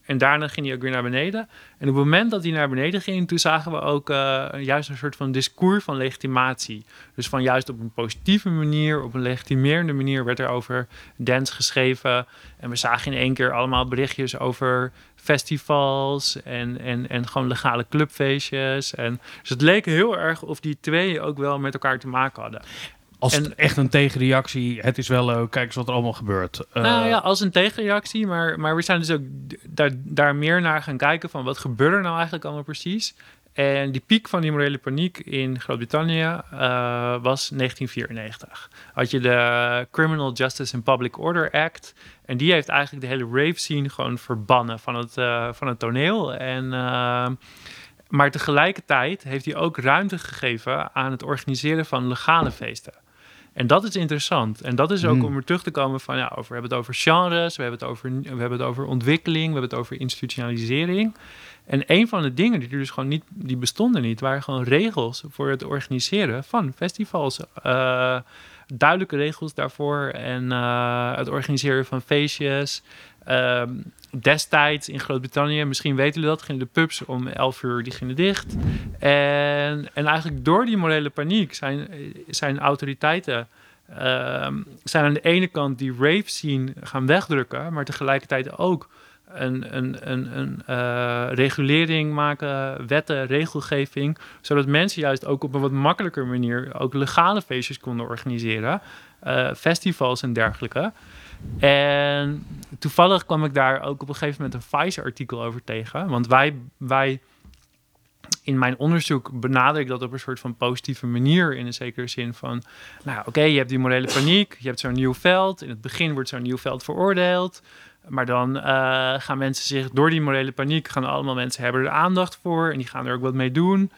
En daarna ging die ook weer naar beneden. En op het moment dat die naar beneden ging, toen zagen we ook eh, juist een soort van discours van legitimatie. Dus van juist op een positieve manier, op een legitimerende manier werd er over dance geschreven. En we zagen in één keer allemaal berichtjes over festivals en, en, en gewoon legale clubfeestjes. En, dus het leek heel erg of die twee ook wel met elkaar te maken hadden. Als en- echt een tegenreactie, het is wel leuk, kijk eens wat er allemaal gebeurt. Eh, nou ja, als een tegenreactie, maar, maar we zijn dus ook daar, daar meer naar gaan kijken van wat gebeurt er nou eigenlijk allemaal precies. En die piek van die morele paniek in Groot-Brittannië eh, was 1994. Had je de Criminal Justice and Public Order Act. En die heeft eigenlijk de hele rave scene gewoon verbannen van het, eh, van het toneel. En, eh, maar tegelijkertijd heeft hij ook ruimte gegeven aan het organiseren van legale feesten. En dat is interessant. En dat is ook Hmm. om er terug te komen van, ja, over, we hebben het over genres, we hebben het over, we hebben het over ontwikkeling, we hebben het over institutionalisering. En een van de dingen die er dus gewoon niet, die bestonden niet, waren gewoon regels voor het organiseren van festivals. Eh, duidelijke regels daarvoor en eh, het organiseren van feestjes. Ehm, destijds in Groot-Brittannië, misschien weten jullie dat, gingen de pubs om 11 uur die gingen dicht. En, en eigenlijk door die morele paniek zijn, zijn autoriteiten ehm, zijn aan de ene kant die rave scene gaan wegdrukken, maar tegelijkertijd ook een, een, een, een eh, regulering maken, wetten, regelgeving, zodat mensen juist ook op een wat makkelijker manier ook legale feestjes konden organiseren, eh, festivals en dergelijke. En toevallig kwam ik daar ook op een gegeven moment een Vice-artikel over tegen. Want wij, wij, in mijn onderzoek benader ik dat op een soort van positieve manier. In een zekere zin van, nou oké, je hebt die morele paniek. Je hebt zo'n nieuw veld. In het begin wordt zo'n nieuw veld veroordeeld. Maar dan eh, gaan mensen zich, door die morele paniek, gaan allemaal mensen hebben er aandacht voor. En die gaan er ook wat mee doen.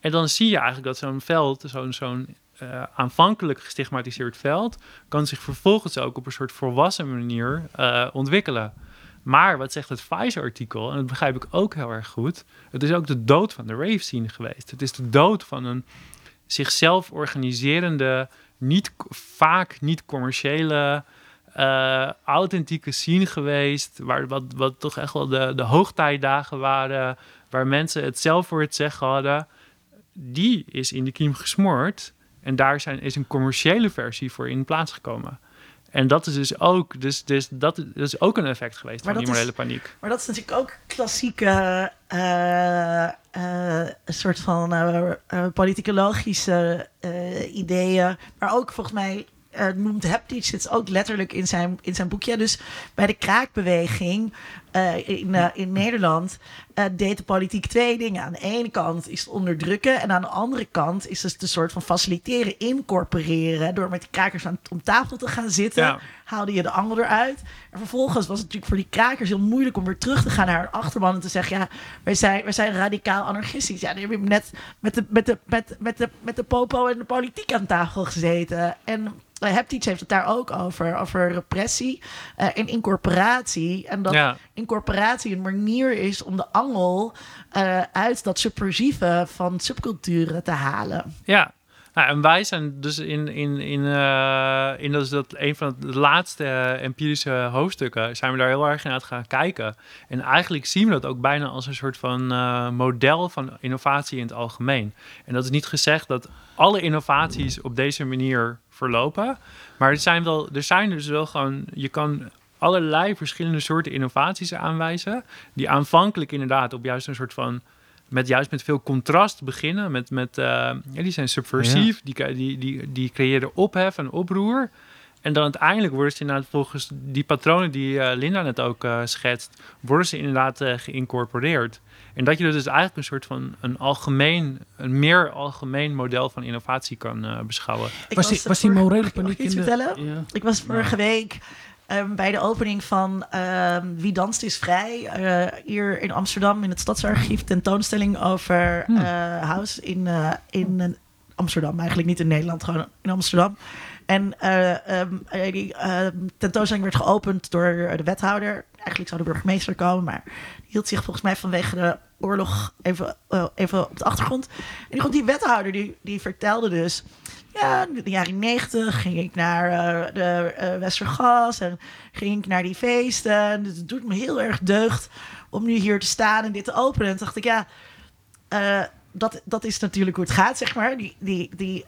En dan zie je eigenlijk dat zo'n veld, zo'n zo'n eh, aanvankelijk gestigmatiseerd veld, kan zich vervolgens ook op een soort volwassen manier eh, ontwikkelen. Maar wat zegt het Vice-artikel, en dat begrijp ik ook heel erg goed, het is ook de dood van de rave scene geweest. Het is de dood van een zichzelf organiserende, niet, vaak niet commerciële, eh, authentieke scene geweest, waar wat, wat toch echt wel de, de hoogtijdagen waren, waar mensen het zelf voor het zeggen hadden. Die is in de kiem gesmoord. En daar zijn, is een commerciële versie voor in plaats gekomen. En dat is dus ook, dus, dus dat, is ook een effect geweest Maar van die is- morele paniek. Maar dat is natuurlijk ook klassieke eh, eh, soort van eh, politicologische ideeën. Maar ook volgens mij uh, noemt Heptich dit ook letterlijk in zijn, in zijn boekje. Dus bij de kraakbeweging uh, in, uh, in Nederland deed de politiek twee dingen. Aan de ene kant is het onderdrukken en aan de andere kant is het een soort van faciliteren, incorporeren. Door met de krakers aan, om tafel te gaan zitten, ja. haalde je de angel eruit. En vervolgens was het natuurlijk voor die krakers heel moeilijk om weer terug te gaan naar hun achterban en te zeggen: ja, wij zijn, wij zijn radicaal anarchistisch. Ja, die hebben net met de, met, de, met, met, de, met de popo en de politiek aan tafel gezeten. En uh, Heptich heeft het daar ook over, over repressie uh, en incorporatie. En dat ja. incorporatie een manier is om de angel uh, uit dat subversieve van subculturen te halen. Ja, nou, en wij zijn dus in, in, in, uh, in dat, dat een van de laatste uh, empirische hoofdstukken, zijn we daar heel erg naar gaan kijken. En eigenlijk zien we dat ook bijna als een soort van uh, model van innovatie in het algemeen. En dat is niet gezegd dat alle innovaties op deze manier verlopen. Maar er zijn, wel, er zijn dus wel gewoon, je kan allerlei verschillende soorten innovaties aanwijzen. Die aanvankelijk inderdaad op juist een soort van met juist met veel contrast beginnen. Met, met, uh, ja, die zijn subversief, ja. die, die, die, die creëren ophef en oproer. En dan uiteindelijk worden ze inderdaad volgens die patronen die uh, Linda net ook uh, schetst, worden ze inderdaad geïncorporeerd. En dat je dus eigenlijk een soort van een algemeen, een meer algemeen model van innovatie kan beschouwen. Ik was, die, was die morele paniek in de... vertellen? Ja. Ik was vorige week Um, bij de opening van um, Wie danst is vrij. Uh, hier in Amsterdam in het Stadsarchief. Tentoonstelling over hmm. uh, house in, uh, in Amsterdam. Eigenlijk niet in Nederland, gewoon in Amsterdam. En um, die tentoonstelling werd geopend door de wethouder. Eigenlijk zou de burgemeester komen, maar die hield zich volgens mij vanwege de oorlog even, even op de achtergrond. En die, wethouder die, die vertelde dus ja, in de jaren negentig ging ik naar uh, de uh, Westergas en ging ik naar die feesten. En het doet me heel erg deugd om nu hier te staan en dit te openen. En dacht ik, ja, dat, dat is natuurlijk hoe het gaat, zeg maar. Die, die, die,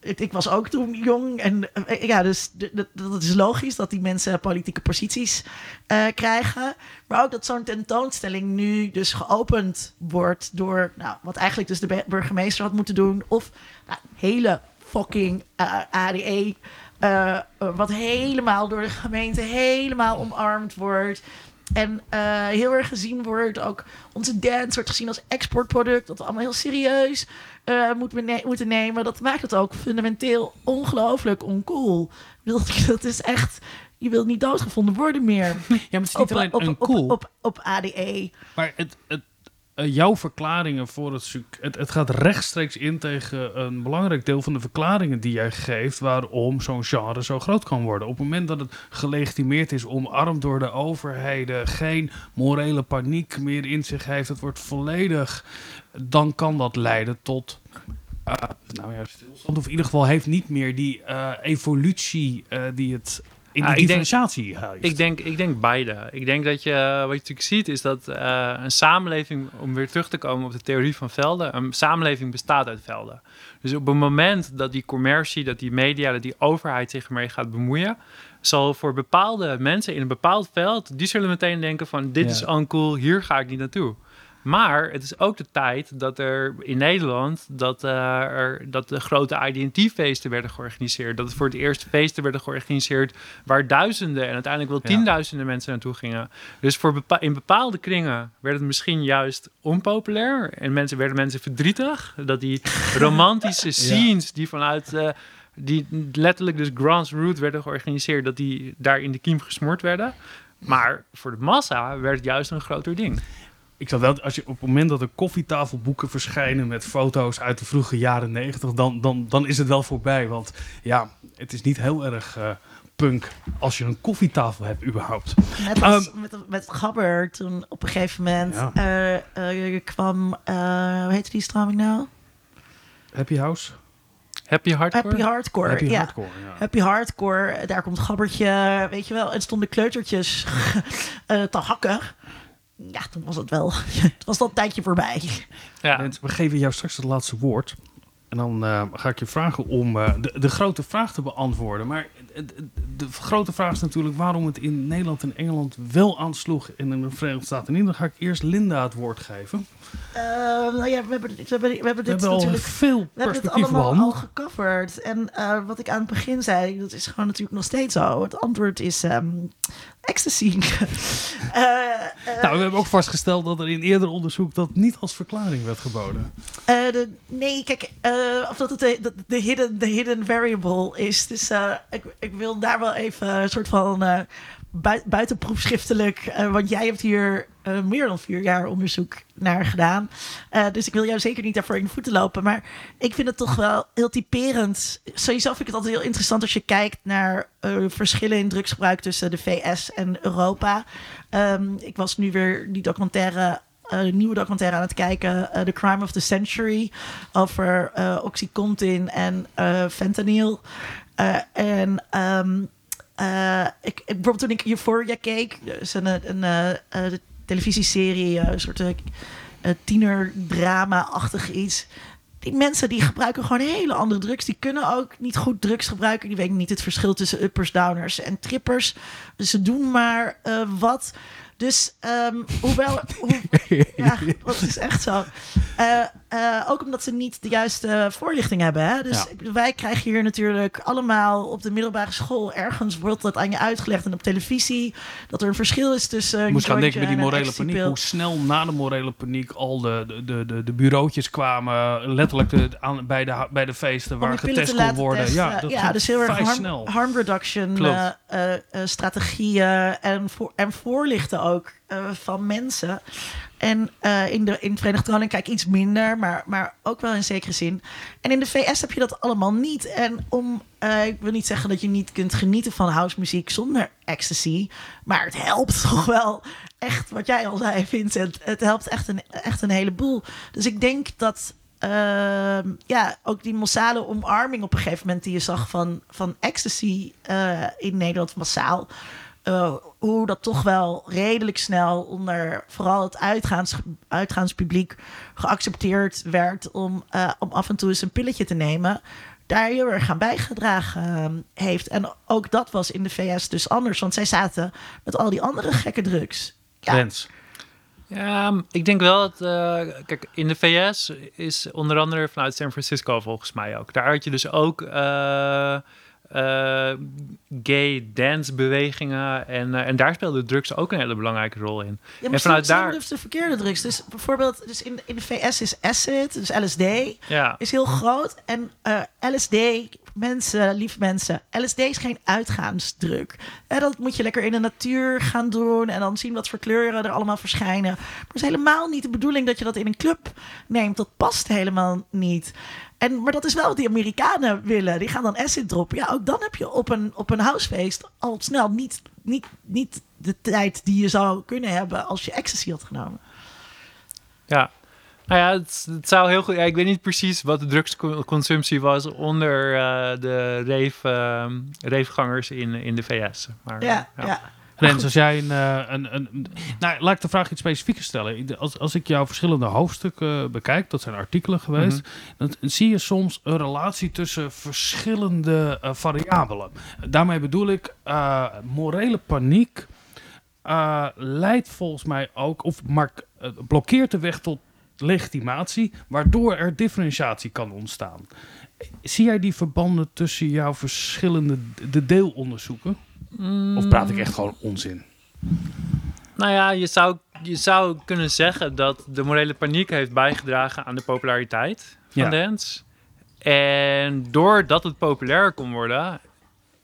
ik was ook toen jong. En ja, dus dat is logisch dat die mensen politieke posities krijgen. Maar ook dat zo'n tentoonstelling nu dus geopend wordt door, nou, wat eigenlijk dus de burgemeester had moeten doen. Of nou, hele fucking uh, ADE. Wat helemaal door de gemeente helemaal omarmd wordt. En uh, heel erg gezien wordt. Ook onze dance wordt gezien als exportproduct. Dat we allemaal heel serieus uh, moeten, ne moeten nemen. Dat maakt het ook fundamenteel ongelooflijk oncool. Dat is echt... Je wilt niet doodgevonden worden meer. Ja, maar het is niet alleen op, uncool. Op, op, op, ADE. Maar het, het, uh, jouw verklaringen voor het, het, het gaat rechtstreeks in tegen een belangrijk deel van de verklaringen die jij geeft waarom zo'n genre zo groot kan worden. Op het moment dat het gelegitimeerd is, omarmd door de overheden, geen morele paniek meer in zich heeft, het wordt volledig, dan kan dat leiden tot uh, nou ja, stilstand. Of in ieder geval heeft niet meer die uh, evolutie die het in die differentiatie ik denk, ik denk, ik denk beide. Ik denk dat je, wat je natuurlijk ziet, is dat uh, een samenleving, om weer terug te komen op de theorie van velden, een samenleving bestaat uit velden. Dus op het moment dat die commercie, dat die media, dat die overheid zich ermee gaat bemoeien, zal voor bepaalde mensen in een bepaald veld, die zullen meteen denken van dit ja. is uncool, hier ga ik niet naartoe. Maar het is ook de tijd dat er in Nederland dat, uh, er, dat de grote IDT-feesten werden georganiseerd. Dat het voor het eerst feesten werden georganiseerd waar duizenden en uiteindelijk wel tienduizenden mensen naartoe gingen. Dus voor bepa in bepaalde kringen werd het misschien juist onpopulair en mensen werden mensen verdrietig. Dat die romantische scenes die vanuit uh, die letterlijk dus Grants Root werden georganiseerd, dat die daar in de kiem gesmoord werden. Maar voor de massa werd het juist een groter ding ik zal wel, als je op het moment dat er koffietafelboeken verschijnen met foto's uit de vroege jaren negentig, dan, dan, dan is het wel voorbij. Want ja, het is niet heel erg uh, punk als je een koffietafel hebt überhaupt. Net als um, met, met Gabber toen op een gegeven moment ja. uh, uh, kwam, hoe heette die stroming nou? Happy House? Happy Hardcore? Happy Hardcore, Happy ja. Hardcore, ja. Happy Hardcore, daar komt Gabbertje, weet je wel. En stonden kleutertjes te hakken ja, toen was het wel. het was dat tijdje voorbij. Ja. we geven jou straks het laatste woord. En En dan uh, ga ik je vragen om uh, de, de, grote vraag te beantwoorden. Maar de, grote vraag is natuurlijk waarom het in Nederland en Engeland wel aansloeg en in de Verenigde Staten niet. Dan ga ik eerst Linda het woord geven. Uh, nou ja, we hebben, we hebben, we hebben dit we hebben natuurlijk veel we hebben het allemaal al gecoverd. En wat ik aan het begin zei, dat is gewoon natuurlijk nog steeds zo. Het antwoord is um, ecstasy. nou, we hebben ook vastgesteld dat er in eerder onderzoek dat niet als verklaring werd geboden. De, nee, kijk, of dat het de, de, hidden, de hidden variable is. Dus ik, ik wil daar wel even een soort van uh, buitenproefschriftelijk. Uh, want jij hebt hier uh, meer dan vier jaar onderzoek naar gedaan. dus ik wil jou zeker niet daarvoor in de voeten lopen. Maar ik vind het toch wel heel typerend. Sowieso vind ik het altijd heel interessant als je kijkt naar verschillen in drugsgebruik tussen de VS en Europa. Um, ik was nu weer die documentaire nieuwe documentaire aan het kijken. The Crime of the Century. Over uh, Oxycontin en fentanyl. En um, ik, ik, bijvoorbeeld toen ik Euphoria keek. Dus een, een, een televisieserie. Een soort tienerdrama-achtig iets die mensen die gebruiken gewoon hele andere drugs. Die kunnen ook niet goed drugs gebruiken. Die weten niet het verschil tussen uppers, downers en trippers. Dus ze doen maar uh, wat. Dus um, hoewel. Hoe, ja, dat is echt zo. Uh, uh, ook omdat ze niet de juiste voorlichting hebben. Hè? Dus ja. wij krijgen hier natuurlijk allemaal op de middelbare school. Ergens wordt dat aan je uitgelegd en op televisie. Dat er een verschil is tussen. Je moest gaan denken met die morele paniek. Hoe snel na de morele paniek al de, de, de, de bureautjes kwamen. Letterlijk de, aan, bij, de, bij de feesten waar getest kon worden. Testen. Ja, dat ja dus heel erg harm, snel. harm reduction uh, strategieën en, voor, en voorlichten ook van mensen. En uh, in, de, in het Verenigd Koninkrijk iets minder, maar, maar ook wel in zekere zin. En in de VS heb je dat allemaal niet. En om, uh, ik wil niet zeggen dat je niet kunt genieten van housemuziek zonder ecstasy. Maar het helpt toch wel echt, wat jij al zei, Vincent. Het helpt echt een, echt een heleboel. Dus ik denk dat uh, ja, ook die massale omarming op een gegeven moment die je zag van, van ecstasy in Nederland massaal hoe dat toch wel redelijk snel onder vooral het uitgaans, uitgaanspubliek geaccepteerd werd om, uh, om af en toe eens een pilletje te nemen. Daar heel erg aan bijgedragen uh, heeft. En ook dat was in de VS dus anders, want zij zaten met al die andere gekke drugs. Ja. Ja, ik denk wel dat. Uh, kijk, in de VS is onder andere vanuit San Francisco volgens mij ook. Daar had je dus ook. Uh, uh, gay dancebewegingen. En, uh, en daar speelde drugs ook een hele belangrijke rol in. Ja, en vanuit daar. Dus de verkeerde drugs. Dus bijvoorbeeld, dus in, in de VS is acid, dus LSD, ja. is heel groot. En uh, LSD, mensen, lieve mensen, LSD is geen uitgaansdruk. En dat moet je lekker in de natuur gaan doen en dan zien wat voor kleuren er allemaal verschijnen. Maar het is helemaal niet de bedoeling dat je dat in een club neemt. Dat past helemaal niet. En, maar dat is wel wat die Amerikanen willen. Die gaan dan acid droppen. Ja, ook dan heb je op een, op een housefeest al snel niet, niet, niet de tijd die je zou kunnen hebben als je ecstasy had genomen. Ja, nou ja, het, het, zou heel goed. Ja, ik weet niet precies wat de drugsconsumptie was onder uh, de reef, uh, reefgangers in, in de VS. Maar, ja, ja. ja. Rens, als jij een, eh, een, een, Nou, laat ik de vraag iets specifieker stellen. Als, als ik jouw verschillende hoofdstukken bekijk, dat zijn artikelen geweest, mhm. dan zie je soms een relatie tussen verschillende uh, variabelen. Daarmee bedoel ik, morele paniek leidt volgens mij ook, of maar, blokkeert de weg tot legitimatie, waardoor er differentiatie kan ontstaan. Zie jij die verbanden tussen jouw verschillende de deelonderzoeken? Of praat ik echt gewoon onzin? Nou ja, je zou, je zou kunnen zeggen dat de morele paniek heeft bijgedragen aan de populariteit van ja. dance. En doordat het populair kon worden,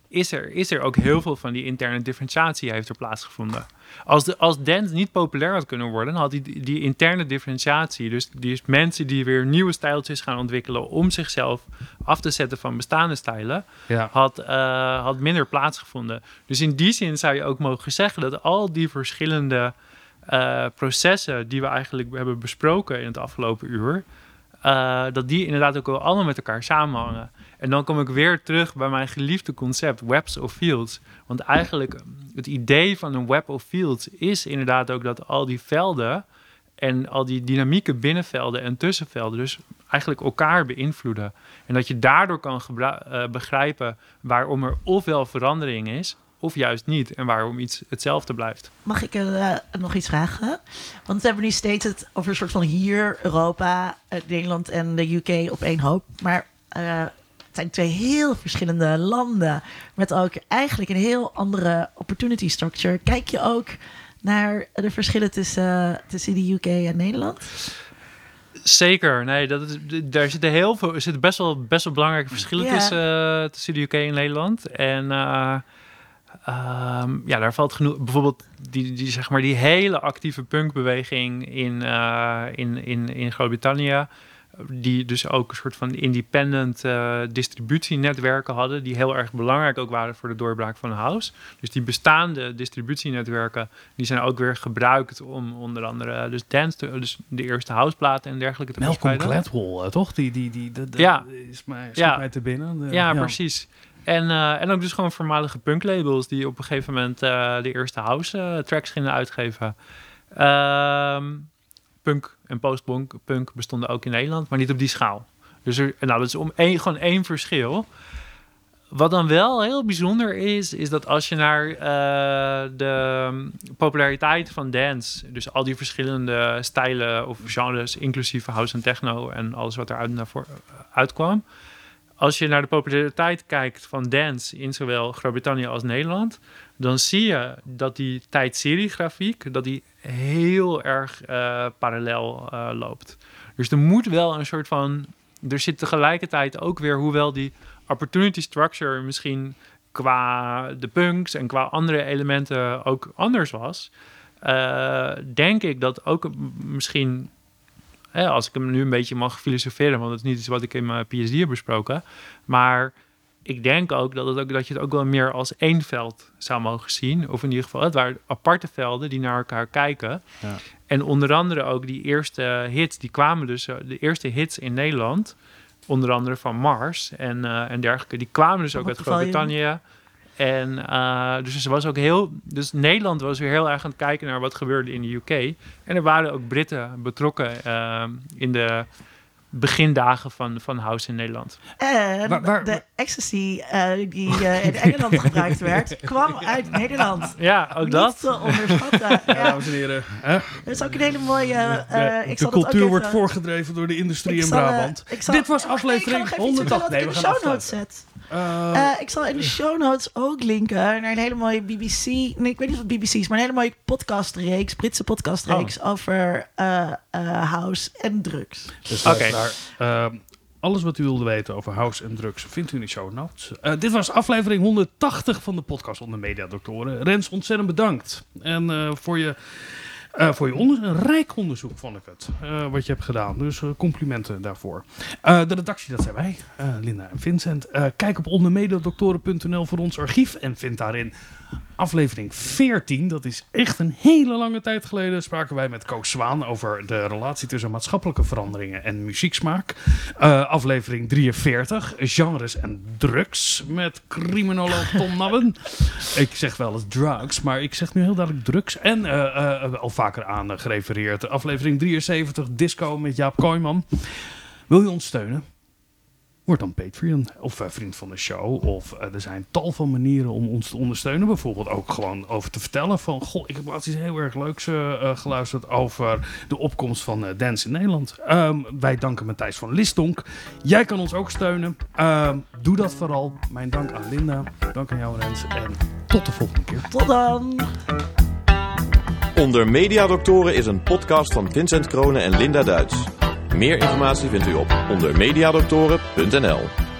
is er, is er ook heel veel van die interne differentiatie heeft er plaatsgevonden. Als, de, als dance niet populair had kunnen worden, dan had die, die interne differentiatie, dus die is mensen die weer nieuwe stijltjes gaan ontwikkelen om zichzelf af te zetten van bestaande stijlen, ja. had, uh, had minder plaatsgevonden. Dus in die zin zou je ook mogen zeggen dat al die verschillende uh, processen die we eigenlijk hebben besproken in het afgelopen uur, uh, dat die inderdaad ook wel allemaal met elkaar samenhangen. En dan kom ik weer terug bij mijn geliefde concept, webs of fields. Want eigenlijk het idee van een web of fields is inderdaad ook dat al die velden en al die dynamieke binnenvelden en tussenvelden dus eigenlijk elkaar beïnvloeden. En dat je daardoor kan uh, begrijpen waarom er ofwel verandering is, of juist niet. En waarom iets hetzelfde blijft. Mag ik uh, nog iets vragen? Want we hebben nu steeds het over een soort van hier, Europa, Nederland en de UK op één hoop. Maar het zijn twee heel verschillende landen. Met ook eigenlijk een heel andere opportunity structure. Kijk je ook naar de verschillen tussen, tussen de UK en Nederland? Zeker, nee, dat is, daar zitten heel veel, er zitten best wel, best wel belangrijke verschillen tussen, uh, tussen de UK en Nederland. En uh, um, ja, daar valt genoeg, bijvoorbeeld die, die, zeg maar, die hele actieve punkbeweging in, uh, in, in, in Groot-Brittannië die dus ook een soort van independent uh, distributienetwerken hadden, die heel erg belangrijk ook waren voor de doorbraak van house. Dus die bestaande distributienetwerken, die zijn ook weer gebruikt om onder andere dus dance, te, dus de eerste houseplaten en dergelijke te Malcolm Gladwell, uh, toch? Die, die, die, de, de, ja. is mij, ja. mij te binnen. De, ja, ja, precies. En, uh, en ook dus gewoon voormalige punklabels die op een gegeven moment de eerste house tracks gingen uitgeven. Ehm, punk en postpunk punk bestonden ook in Nederland, maar niet op die schaal. Dus er, nou, dat is om één, gewoon één verschil. Wat dan wel heel bijzonder is, is dat als je naar uh, de populariteit van dance, dus al die verschillende stijlen of genres, inclusief house en techno en alles wat eruit naar voor, uitkwam. Als je naar de populariteit kijkt van dance in zowel Groot-Brittannië als Nederland, dan zie je dat die tijdseriegrafiek dat die heel erg uh, parallel uh, loopt. Dus er moet wel een soort van. Er zit tegelijkertijd ook weer, hoewel die opportunity structure misschien qua de punks en qua andere elementen ook anders was, uh, denk ik dat ook misschien, als ik hem nu een beetje mag filosoferen, want het is niet iets wat ik in mijn PhD heb besproken, maar ik denk ook dat, het ook dat je het ook wel meer als één veld zou mogen zien. Of in ieder geval, het waren aparte velden die naar elkaar kijken. Ja. En onder andere ook die eerste hits, die kwamen dus, eh, de eerste hits in Nederland, onder andere van Mars en, uh, en dergelijke, die kwamen dus ook uit Groot-Brittannië. En uh, dus, was ook heel, dus Nederland was weer heel erg aan het kijken naar wat gebeurde in de UK. En er waren ook Britten betrokken uh, in de begindagen van, van House in Nederland. En de ecstasy uh, die uh, in Engeland gebruikt werd, kwam uit Nederland. Ja, ook Niet dat. te onderschatten. ja. Dames en heren. Hè? Dat is ook een hele mooie... Uh, ik de cultuur wordt voorgedreven door de industrie in Brabant. Dit was aflevering 108. Nee, we gaan afsluiten. Uh, uh, ik zal in de show notes ook linken naar een hele mooie BBC. Nee, ik weet niet of het BBC is, maar een hele mooie podcastreeks, Britse podcastreeks oh. over uh, house en drugs. Dus Oké. Okay. Ehm, alles wat u wilde weten over house en drugs vindt u in de show notes. dit was aflevering 180 van de podcast onder Mediadoktoren. Rens, ontzettend bedankt. En voor je uh, voor je onderzoek, een rijk onderzoek vond ik het, uh, wat je hebt gedaan. Dus uh, complimenten daarvoor. de redactie, dat zijn wij, Linda en Vincent. kijk op ondermededoktoren.nl voor ons archief en vind daarin aflevering 14. Dat is echt een hele lange tijd geleden. Spraken wij met Koos Zwaan over de relatie tussen maatschappelijke veranderingen en muzieksmaak. Uh, aflevering 43, genres en drugs. Met criminoloog Tom Nabben. ik zeg wel eens drugs, maar ik zeg nu heel duidelijk drugs. En uh, uh, al vaker aan gerefereerd. Aflevering 73, disco met Jaap Kooijman. Wil je ons steunen? Word dan Patreon of uh, vriend van de show. Of uh, er zijn tal van manieren om ons te ondersteunen. Bijvoorbeeld ook gewoon over te vertellen van... Goh, ik heb laatst iets heel erg leuks uh, geluisterd over de opkomst van dance in Nederland. Um, wij danken Matthijs van Listonk. Jij kan ons ook steunen. Um, doe dat vooral. Mijn dank aan Linda. Dank aan jou Rens. En tot de volgende keer. Tot dan. Onder Mediadoktoren is een podcast van Vincent Kronen en Linda Duits. Meer informatie vindt u op ondermediadoktoren.nl